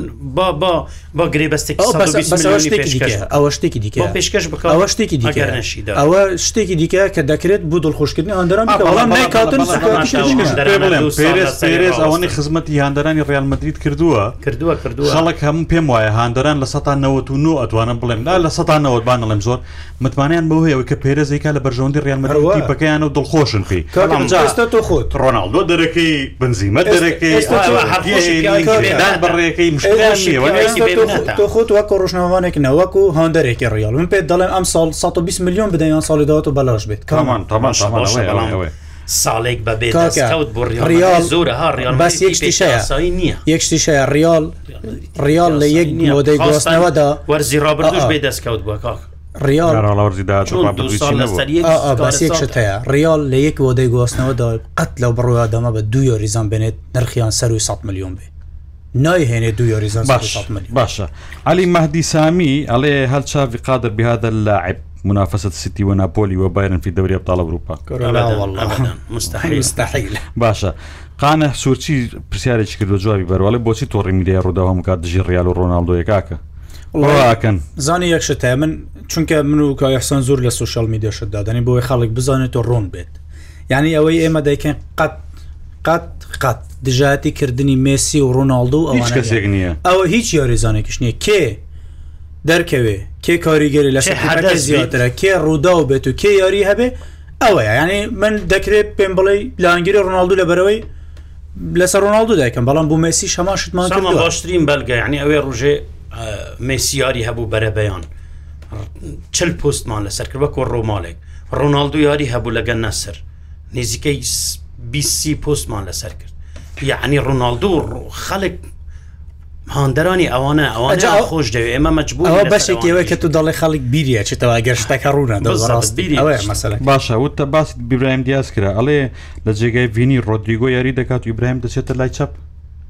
بە گرێبەستێکەوە شتێکی دیکە پێشکەش ئەوە شتێکی دیکە ئەوە شتێکی دیکە کە دەکرێت بوو دڵخۆشکردنی ئەندرامێکاتنێز ئەوەی خزمەتی هاندەرانی ڕیال مدریت کردووە کردووە کردو خەڵک هەموو پێم وایە هاندەران لە 1990 ئەتوانم بڵێم لا لە 1990 بانەڵێم زۆر متمانیان بەهەیەوە کە پێرەزێکا لە بەرژەوەندی ڕیال مدرەوە بەکەیان و دڵخۆشن پێی تۆ خۆت ڕۆناالدۆ دەرە دەرەکەی بنزیمە دەرەکەی بڕێەکەی خۆت وەکو ڕژناوانێکە وەکو هەندێکی ڕیال من پێ دەڵێن ئەم ساڵ 120 میلیۆن بدەیان ساڵی داات و بەلاش بێت کامان تامان ساڵێک بەبێت ڕیال زۆرەها ڕیال بەس یەکشتیشایی نییە یەکشتیشەیە ڕیال ڕیال لە یەک مۆدەی گواستنەوەدا وەرزی ڕابردش بێ دەستکەوت بووە کاک ڕیالێکشتەیە ڕیال لە یەک وە دەی گواستنەوەدا قەت لەو بڕویا دەمە بە دو یۆریزان بێنێت نرخیان سەر و 100 میلیۆن بێ نایهێنێ دو یۆریزان باشە علی مەهدی سامی ئەڵێ هەلچا قادر بهذا اللاعب منافسة سيتي ونابولي وبايرن في دوري ابطال اوروبا والله مستحيل مستحيل باشا قانە سوورچی پرسیارێکی کردو جوابی بەرواڵی بۆچی تۆڕی میدیای ڕووداوام کات دژی ڕیال و ڕۆناالدۆ یکاکە واکەن زانی یەکشت هەیە من چونکە من و کاحسان زور لە سوشال میدیشت دادنی بۆی خەڵک بزانێت تۆ ڕۆن بێت یعنی ئەوەی ئێمە دەیکەن قەت قەت قەت دژاتی کردنی مسی و ڕۆناالدو ئەو کەسێک نییە ئەوە هیچ یاریزانێکیش نییە کێ دەرکەوێ کێ کاریگەری لە حرە زیاترە کێ ڕوودا و بێت و کێ یاری هەبێ ئەوە ینی من دەکرێت پێم بڵێ لاانگیری ڕۆناالدو لە بەرەوەی لەسەر ڕۆناالدو دایکەم بەڵام بۆ مسی شەما شتمان باشترین بەلگە ینی ئەوێ ڕژێ مسیاری هەبوو بەرەبەیان چل پستمان لەسەر کرد وەکو ڕۆمالێک ڕۆناالدو یاری هەبوو لەگە نەسەر نزیکەی بیسی پستمان لەسەر کرد یعنی ڕۆناالدو خەڵک هاندەرانی ئەوانە ئەوان خۆش دەوێت ئێمە مەجبور بەشێکەوە کە تو دەڵی خەڵک بیریە چێتەوە گەشتەکە ڕوونە باشە وتە باست بیبرایم دیاز کرا ئەڵێ لە جێگای وینی ڕۆدیگۆ یاری دەکات و برایم دەچێتە لای چەپ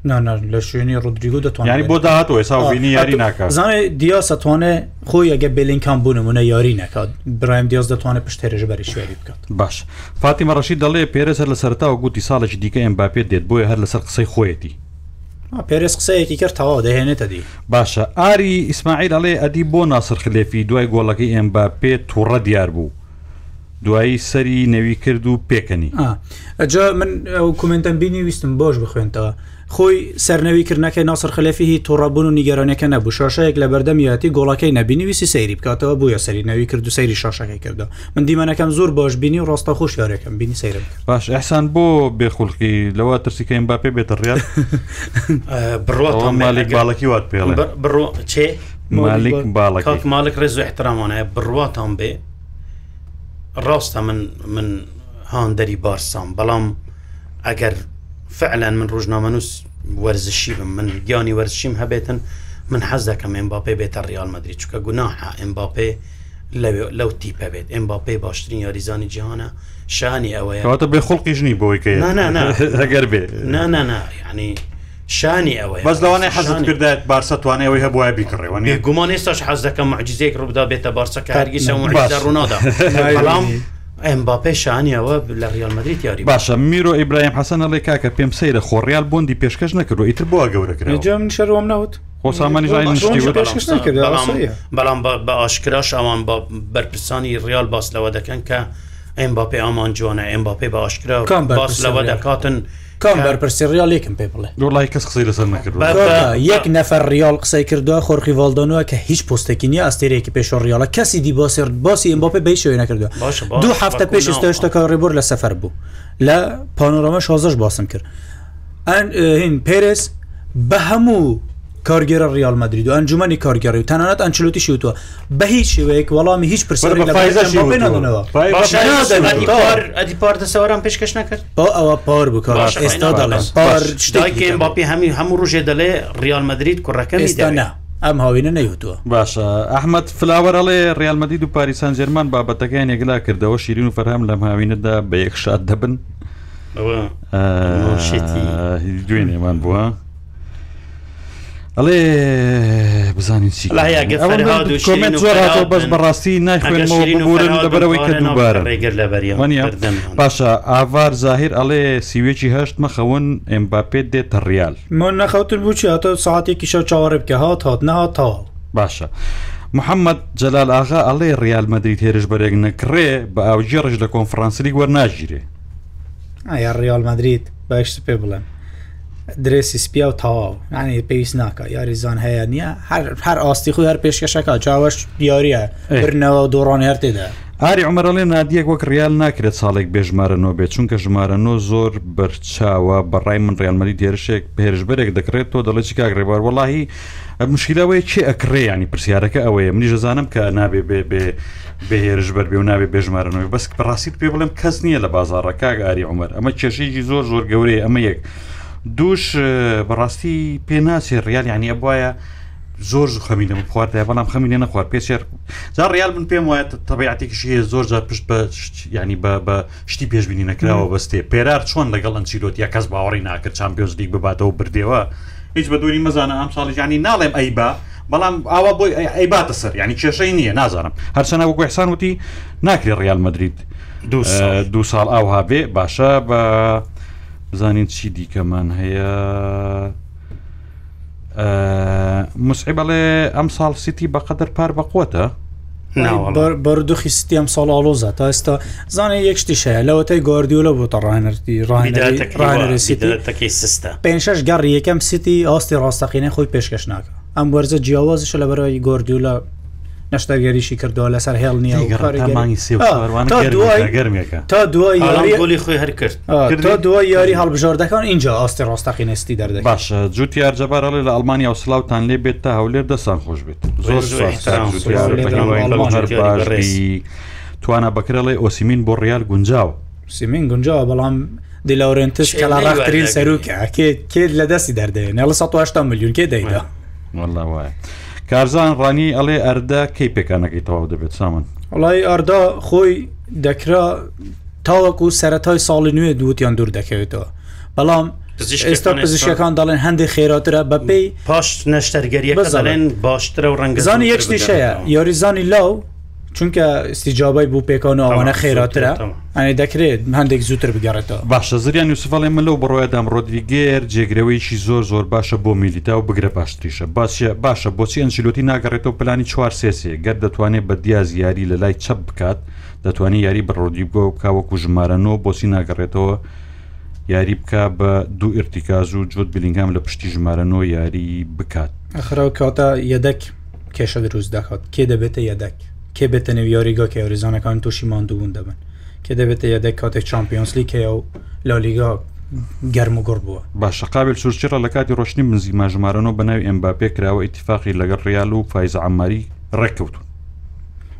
لە شوێنی ڕودریگو دەتوان ینی بۆ داهات ئێسا بینی یاری ناکات زانێ دیاس دەتوانێت خۆی ئەگە بلینکان بوونمونە یاری نکات برایم دیاز دەتوانێت پشتێرەژ بەری شوێری بکات باش فاتی مەڕەشی دەڵێ پێرەسەر لە سەرتا و گوتی ساڵێکی دیکە ئەم باپێت دێت بۆیە هەر لەسەر قسەی خۆیەتی پێرس قسەیەکی کرد تەواو دەهێنێتە دی باشە ئاری ئیسماعیل ئەڵێ ئەدی بۆ ناسر خلێفی دوای گۆڵەکەی ئەم باپێ تووڕە دیار بوو. دوایی سەری نەوی کرد و پێکەنی ئەجا من ئەو کومنتەم بینی ویستم بۆش بخوێنتەوە خۆی سەرنەویکردنەکەی ناسر خلەفیهی توڕەبوون و نیگەرانەکە نەبوو شاشەیەک لە بەردەمیەتی گۆڵەکەی نەبینیویسی سەیری بکاتەوە بووە سەرینەوی کرد و سەیری شاشەکەی کردە من دیمەنەکەم زۆر باش بینی و ڕاستە خۆش یارێکم بینی سەیرم باش ئەحسان بۆ بێخولکی لەوە ترسیکەین با پێ بێتە ڕیال بڕۆ مالێک باڵکی وات پێ بڕۆ چێ مالک باڵک مالک ڕێز و احترامانە بڕواتان بێ ڕاستە من من هاندەری بارسان بەڵام ئەگەر فعلا من ڕۆژنامەنووس وەرزشی بم من گیانی وەرزشیم هەبێتن من حەز دەکەم ئەمباپی بێتە ریال مدرری چکە گوناها ئەمباپێ لەو تیپە بێت ئەمباپی باشترین یاریزانی جیهانە شانی ئەوەیەواتە بێ خڵقی ژنی بۆی کە هەگەر بێ نانانا یعنی شانی ئەوەیە بەس لەوانەیە حەزت کردات بارسە توانەوەی هەبواە بیکڕێەوە گومان ئێستاش حەز دەکەم معجززێک ڕوودا بێتە بارسەکە هەرگیز ڕوونادا بەڵام ئەمباپی شانیەوە لە ریالمەدرری یاری باشە میرۆ ئیبراهیم حەسەنە لێ کاکە پێم سەیرە خۆڕیال بۆندی پێشکەش نەکردو ئیتر بۆە گەورەکرێت شەرم نەوت بەڵام بە ئاشکراش ئەوان بە بەرپرسانی ریال باس لەوە دەکەن کە ئەمباپی ئامان جوانە ئەمباپی بە ئاشکرا باس لەوە دەکاتن. کام بەرپرسی ریالێکم پێ بڵێ دوڵی کەس قسەی لەسەر نکرد یەک نەفەر ریال قسەی کردووە خۆرخی ڤالدانوە کە هیچ پستێکی نیە ئەستێرێکی پێش ڕیاڵە کەسی دی باسر باسی ئەم باپی بەی شوێ نەکردووە دوو هەفتە پێش ستەکە ڕێبور لە سەفەر بوو لە پانۆرامە شازش باسم کرد ئەن هین پێرس بە هەموو کارگێرە ریال مدرید و ئەنجومی کارگەڕی و تەنانەت ئەنچلوتی شوتوە بە هیچ شێوەیەک وەڵامی هیچ پرسیارەوەپارتەسەوەران پێشکەش نەکرد ئەوە پار بکار ئێستا دەڵێن باپی هەمی هەموو ڕژێ دەڵێ ریال مدرید کوڕەکەم ئێستاە. ئەم هاوینە نەیوتوە باشە ئەحمد فلاوەڕەڵێ ریالمەدید و پاریسان جەرمان بابەتەکەیان یەکلا کردەوە شیرین و فەرهام لەم هاوینەدا بە یەکشات دەبن دوێنێمان بووە ئەڵێ بزانین چی زۆر بەس بەڕاستی نایخێنمەورن لەبەرەوەی کە دووبارە ڕێگەر لەبەریوانە پاشە ئاوار زاهر ئەڵێ سیوێکی هەشت مەخەون ئەمباپێت دێتە ڕیال من نەخەوتن بچی هاتە ساعتێکی شە چاوەڕێ بکە هات هات نها تاڵ باشە. محەممەد جەلال ئاغا ئەڵێ ڕالمەدەی تێرش بەرێک نەکڕێ بە ئاوجێڕش لە کۆنفرانسری وەرناژیرێ ئایا ڕیال مدریت باش پێ بڵێن درێسی سپیا و تەواو ینی پێویست ناکە یاریزان هەیە نییە هەر هەر ئاستی خو هەر پێشکەشەکە چاوەش دیارە برنەوە و دۆڕۆن هەرتێدا ئاری عمەڕڵێ نادیەک وەک ریال ناکرێت ساڵێک بێژمارەەوە بێت چونکە ژمارەەوە زۆر بەرچاوە بەڕای من ڕێنمەری دێرشێک پێرشبەرێک دەکرێت تۆ دەڵێکی کاگرێبار وڵی مشکیلەوەی چی ئەکرێیانی پرسیارەکە ئەوەیە منی ژەزانم کە نابێ بێ بێ بەهێرش بەر بێ و نابێ بێژمارەەوەی بەس ڕاستیت پێ بڵێم کەس نییە لە بازارڕکاگ ئاری عمەر ئەمە کێشەیەکی زۆر زۆر گەورەیە ئەمە یەک. دووش بەڕاستی پێناسی ڕیال یعنی ئەبواە زۆر خەمی لەم خواردە بەڵام خەمی لێ نەخوارد پێسێر جا ڕیال من پێم وایە تەبیعاتێکشی زۆر جار پشت بە ینی بە شتی پێشببینی نەکراوە بەستێ پێرار چۆن لەگەڵ ئەنچیلۆت یا کەس باوەڕی ناکرد چمپیۆز دیک بباتەوە بردێەوە هیچ بە دووری مەزانە ئەم ساڵی ینی ناڵێم ئەی با بەڵام ئاوا بۆی ئەی باتە سەر ینی کێشەی نییە نازانم هەرچەنە وەکو حسان وتی ناکری ڕیال مدرید دو ساڵ ئاو هابێ باشە بە بزانین چی دیکەمان هەیە مسعی بەڵێ ئەم ساڵ سیتی بەقەدر پار بەقوتە بەردوخی سیستیم ساڵالۆزە تا ئێستا زانێ یەکشتیشەیە لەوەتەی گۆردیۆلە بۆ تە ڕایەتی ڕایسیستە پێشش گەڕ یەکەم سیتی ئاستی ڕاستەقینە خۆی پێشکەش ناکە ئەم وەرزە جیاوازش لە بەرەوەی گۆردیۆلە نەشتەرگەریشی کردووە لەسەر هێڵ نییەگەرمێکە تا دوای یاری خۆی هەر کرد تا دوای یاری هەڵبژاردەکان اینجا ئاستی ڕاستەقی نستی دەردە باش جوتیار جەبارەڵێ لە ئەلمانیا و سلااوان لێ بێت تا هەولێر دەسان خۆش بێت زۆر توانە بکرەڵێ ئۆسیمین بۆ ڕیال گونجاو سیمین گونجاوە بەڵام دیلاورێنتش کەلاڕاخترین سەرروکە کێ لە دەستی دەردێن 1 میلیون کێ دەیدا وڵ وایە. کارزان ڕانی ئەڵێ ئەردا کەی پێکانەکەی تەواو دەبێت سامان وڵی ئەردا خۆی دەکرا تاوەکو سەتای ساڵی نوێ دووتیان دوور دەکەوێتەوە بەڵام ئێستا پزیشکەکان دەڵێن هەندێک خێراترە بەپی پاش نەشتەرگەریە بەزانێن باشترە و ڕەنگەزانی یەکشتیشەیە یاریزانی لاو چونکە استیجابای بوو پێکان و ئەوانە خێراترە ئەنی دەکرێت هەندێک زووتر بگەڕێتەوە باشە زریان یوسفڵی من لەو بڕۆیەدام ڕۆدیگەر جێگرەوەیکی زۆر زۆر باشە بۆ میلیتا و بگرە باشتریشە باشە باشە بۆچی ئەنجلوتی ناگەڕێتەوە پلانی چوار سێسێ گەر دەتوانێت بە دیاز یاری لە لای چەپ بکات دەتوانانی یاری بە ڕۆدیبگۆ و کاوەکو ژمارەنەوە بۆچی ناگەڕێتەوە یاری بکە بە دوو ئرتیکاز و جوت بلینگام لە پشتی ژمارەنەوە یاری بکات ئەخرا کاتە یەدەک کێشە دروست دەخات کێ دەبێتە یەدەک کێ بێتە نێو یاریگا کە یاریزانەکان تووشی ماندووبوون دەبن کە دەبێتە یادە کاتێک چمپیۆنسلی کە و لالیگا گەرم و گڕ بووە باشە قابل سوورچرە لە کاتی ڕۆشنی منزی ماژمارانەوە بەناو ئەمباپێ کراوە ئیتفاقی لەگەڵ ڕیال و فایز عماری ڕێککەوتون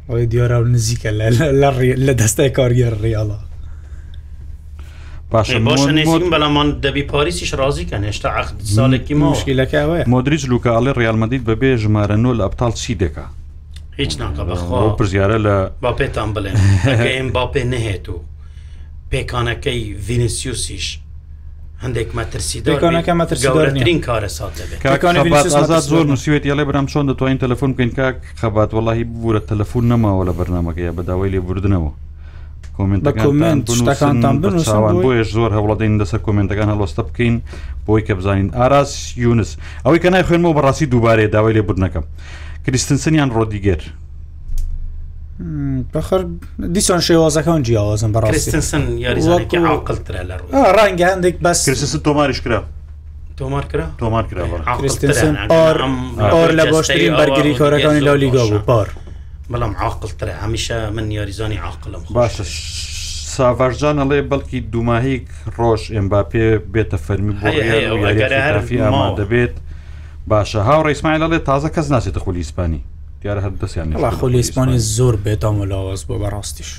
ئەوی دیۆرا و نزیکە لە دەستای کارگەر ڕیاڵە بەڵامان دەبی پاریسیش ڕازیکەن هێشتا عخت ساڵێکی مشکیلەکەەوە مدرریج لوکاڵی ڕالمەدید بەبێ ژمارە نۆ لە ئەبتال چی دەکات هیچ ناکە بەخوا پرزیارە لە باپێتان بڵێن ئەم باپێ نەهێت و پێکانەکەی ڤینسیوسیش هەندێک مەترسیەکە مەترسیین کارە ساات زۆر نووسیوێت یاڵێ برام چۆن دەتوانین تەلفۆن بکەین کاک خەبات وڵی بورە تەلەفۆن نەماوە لە بەرنمەکەی بەداوای لێ بردنەوە بۆیش زۆر هەوڵەدەین دەسەر کمنتەکان هەڵۆستە بکەین بۆی کە بزانین ئاراس یونس ئەوەی کە نای خوێنمەوە بەڕاستی دووبارێ داوای لێ بردنەکەم. کریستنسنیان ڕۆدیگەر بەخر دیسان شێوازەکان جیاوازم بەڕاستسن یاریقلترا لە ڕەنگە هەندێک بەس کرسن تۆماریش کرا تۆمار کرا تۆمار کرا لە باشترین بەرگری کارەکانی لالیگا بوو پار بەڵام عاقلترە هەمیشە من یاریزانی عاقلم باشە ساڤژان ئەڵێ بەڵکی دوماهیک ڕۆژ ئەمباپێ بێتە فەرمی بۆ یاری دەبێت باشە هاوڕ ئیسمایل لەڵێ تازە کەس ناسێتە خولی ئیسپانی دیارە هەر دەستیان خولی ئیسپانی زۆر بێتە ملاوەز بۆ بەڕاستیش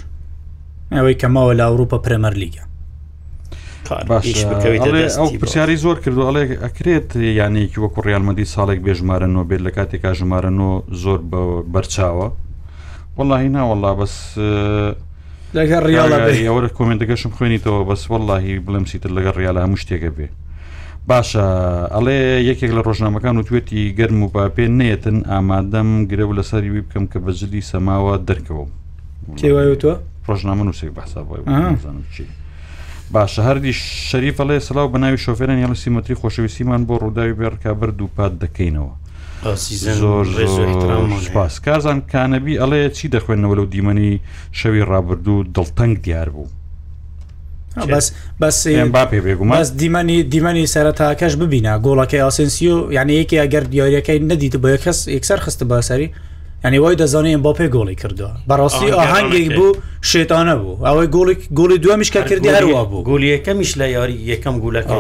ئەوەی کەماوە لە ئەوروپا پرەمەر لیگە پرسیاری زۆر کردو ئەڵێ ئەکرێت یانەیەکی وەکو ڕیالمەدی ساڵێک بێژمارە نۆ بێت لە کاتێکا ژمارەۆ زۆر بەرچاوە وەڵی ناوەله بەس لەگە ڕیاڵەوە کمنتەکەشم خوێنیتەوە بەس وەلهی بڵم سیتر لەگە ڕیاە هەموو شتێکە بێ باشە ئەڵێ یەکێک لە ڕۆژنامەکان و توێتی گەرم و باپێ نێتن ئامادەم گرە و لەسەری وی بکەم کە بەجلی سەماوە دەرکەوە کێوایەوە ڕۆژنامە نووسێک بەحسابەوە چی. باشە هەردی شەریفەڵێ سلااو بەناوی شوفێران یاڵ سیمەتری خۆشەویستیمان بۆ ڕووداوی بێڕکابەر دووپات دەکەینەوە زۆرپاس کازان کانەبی ئەڵەیە چی دەخوێنەوە لەو دیمەنی شەوی ڕابردوو دڵتەنگ دیار بوو بەس بەس بەس دیمەنی دیمەنی سەرەتاکەش ببینە گۆڵەکەی ئاسنسیو یعنی یەکی ئەگەر دیارەکەی نەدیت بە کەس یەکسەر خستە بەسەری ینی وای دەزانین بۆ پێی گۆڵی کردووە بەڕاستی ئاهنگێک بوو شێتانە بوو ئەوەی گۆڵی گۆڵی دووەمیشکە کردی هەروە بوو گۆلی یەکەمیش لە یاری یەکەم گولەکە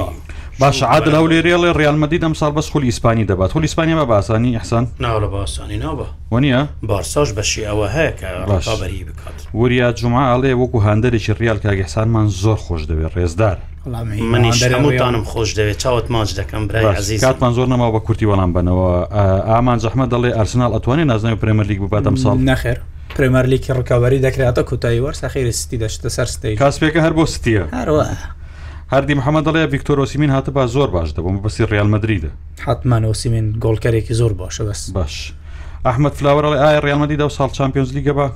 باش عادل هەو لێرێڵێ ڕالمەدی دەم ساڵ بەس خولی ئیسپانی دەبات خۆلی ئیسپانیا بە باسانی احسان ناو لە باسانی ناوە وە بارساش بەشی ئەوە هەیە کە ڕاشابەری بکات وریا جمعاڵێ وەکو هەندێکی ریال کاگەحسانمان زۆر خۆش دەوێت ڕێزدار منیشتانم خۆش دەوێت چاوت ماچ دەکەم برای کاتمان زۆر نەماوە بە کورتی وەڵام بنەوە ئامان زەحمە دەڵێ ئەرسنال ئەتوانێت نازانای پرمەرلیک ببات ئەم ساڵ نەخێر پرمەرلیکی ڕکاوەری دەکرێتە کۆتایی وەرسە خێری ستی دەشتە سەر ستی کاسپێکە هەر بۆ ستیە هەروە هەردی محەممەد دەڵێ ڤیکتۆرۆسیمین هاتە با زۆر باش دەبم بەسی ریال مدریدا حتممانۆسیمین گۆڵکارێکی زۆر باشە بەس باش ئەحمد فلاوەڵێ ئایا ڕیالمەدیدا و ساڵ چمپیۆنز لیگە بە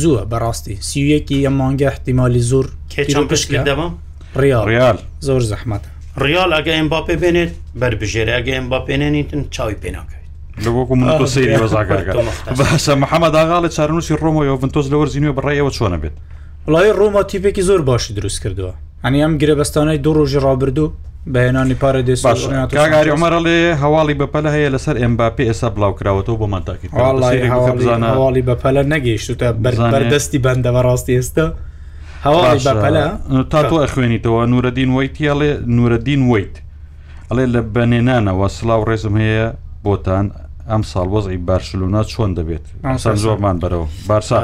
زووە بەڕاستی سیویەکی ئەم مانگە احتیممالی زۆر کێچم پشکرد دەبم ریال ریال زۆر زەحمەتە ریال ئەگە ئەم باپێ بێنێت بربژێر ئەگە ئەم باپێنێنیتن چاوی پێناکەیت لەوەکو من سری بەزاگەرگە بەسە محەممەد ئاغاڵە چارنووسی ڕۆمەوە ڤنتۆز لەوەرزینوە بڕێەوە چۆنە بێت وڵی ڕۆما تیپێکی زۆر باشی دروست کردووە ئەنی ئەم گرێبستانەی دوو ڕۆژی ڕابردوو بەهێنانی پارە دێ کاگاری ئەمەڕڵێ هەواڵی بەپەل هەیە لەسەر ئەمباپی ئێسا بڵاوکراوەەوە بۆ مەتاکی هەواڵی بەپەلە نەگەیشتتە بەردەستی بەندە بەڕاستی ئێستا هەواڵی بەپەلە تا تۆ ئەخوێنیتەوە نورەدین ویتیاڵێ نورەدین ویت ئەڵێ لە بەنێنانەوە سلااو ڕێزم هەیە بۆتان ئەم ساڵ وەزی بارشلونا چۆن دەبێت ئەسان زۆرمان بەرەوە بارسا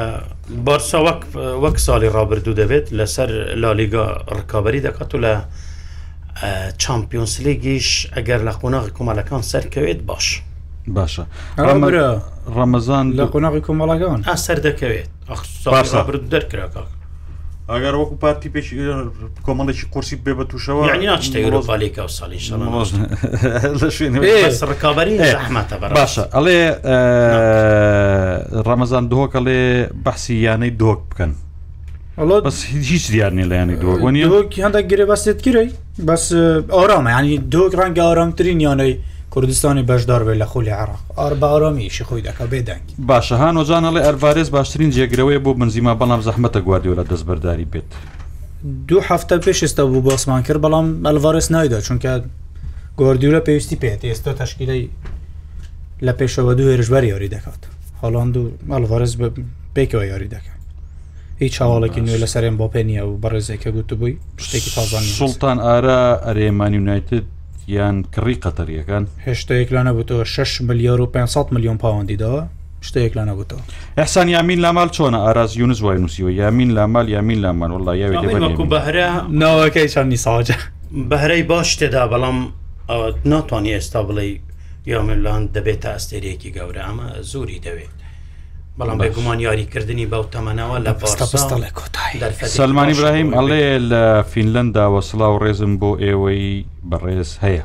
بارسا وەک وەک ساڵی ڕابردوو دەبێت لەسەر لالیگا ڕکابی دەکات و لە چمپیۆنسلیگیش ئەگەر لە قۆناغی کۆمەلەکان سەرکەوێت باش باشە ڕەمەزان لە قۆناغی کۆمەڵەکان ئا سەر دەکەوێت دەرکراکە ئەگەر وەکو پارتی پێشی کۆمەڵێکی قرسی بێ بە تووشەوە ڕۆپالێکا و ساڵی شوێنڕکابی ئەحمەتە باشە ئەڵێ ڕەمەزان دۆک ئەڵێ بەحسی یانەی دۆک بکەن بەس هیچ دیارنی لە یانی دۆک هەندە گرێ بەستێت کرێی بەس ئۆرامە ینی دۆک ڕەنگە ئارامترین یانەی کوردستانی بەشدار بێ لە خولی عراق ئار بارامیشی خۆی دەکە بێدەنگ باشە هاۆجانەڵێ ئەرڤارێز باشترین جێگرەوەی بۆ بنزیما بەڵام زەحمەتە گواردیۆ لە دەستبەرداری بێت دوو هەفتە پێشستا بوو باسمان کرد بەڵام ئەلڤارس نایدا چونکە گواردیۆلە پێویستی پێێت ئێستا تەشکیلی لە پێشەوە دوو هێرشبەر یاری دەکات هەڵاند و ئەلڤارز پێکەوە یاری دەکەن هیچ هاوڵێکی نوێ لەسەرێن بۆ پێ نیە و بەڕێزێکە گوتبووی شتێکی تازان سڵتان ئارا ئەرێمان یونایتد یان کڕی قەتەریەکان هێشتەیەک لا نەبووەوە 6 ملیۆر و 500 میلیۆن پاوەندیداوە شتێک لا نەگوتەوە ئەحسان یامین لامال چۆنە ئاراز یونس وای نووسیوە یامین لامال یامین لامان وڵ یاوی بەهرە ناوەکەی چەندنی ساواجە بەهرەی باش تێدا بەڵام ناتوانانی ئێستا بڵێ یاملان دەبێت تا ئەستێرەیەکی گەورە ئەمە زوری دەوێت بەڵام بێگومان یاریکردنی بەو تەمەنەوە لە پستە لە کۆتایی سلمانی براهیم ئەڵێ لە فینلندا وەسڵا و ڕێزم بۆ ئێوەی بەڕێز هەیە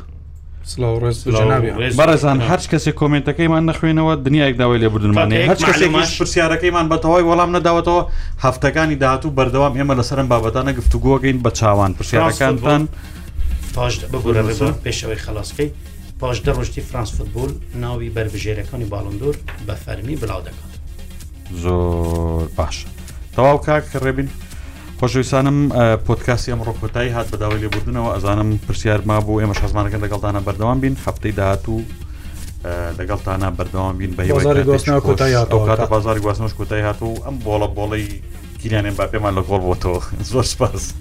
بەڕێزان هەچ کەسێک کۆمنتەکەیمان نەخوێنەوە دنیاێکداوای لێ بردنمانێ هەچ کەسێکش پرسیارەکەیمان بەتەواوی وەڵام نەداوەتەوە هەفتەکانی داهاتوو بەردەوام ئێمە لەسەرم بابەتانە گفتوگۆگەین بە چاوان پرسیارەکانتان پاش بگورە پێشەوەی خلاصکەی پاش دەڕۆشتی فرانس فوتبول ناوی بربژێرەکانی باڵندور بە فەرمی بڵاو دەکات زۆر باش تەواو کاک ڕێبین خۆشویسانم پۆتکاسی ئەمڕۆ کۆتایی هات بەداوای لێبوردنەوە ئەزانم پرسیار ما بوو ئێمە شازمانەکە لەگەڵدانە بەردەوام بین هەفتەی داهاتوو لەگەڵتانە بەردەوام بین بە بازاری گواستنەوە کۆتایی هاتوو ئەم بۆڵە بۆڵی گیریانێن با پێمان لە گۆڵ بۆتەوە زۆر سپاس.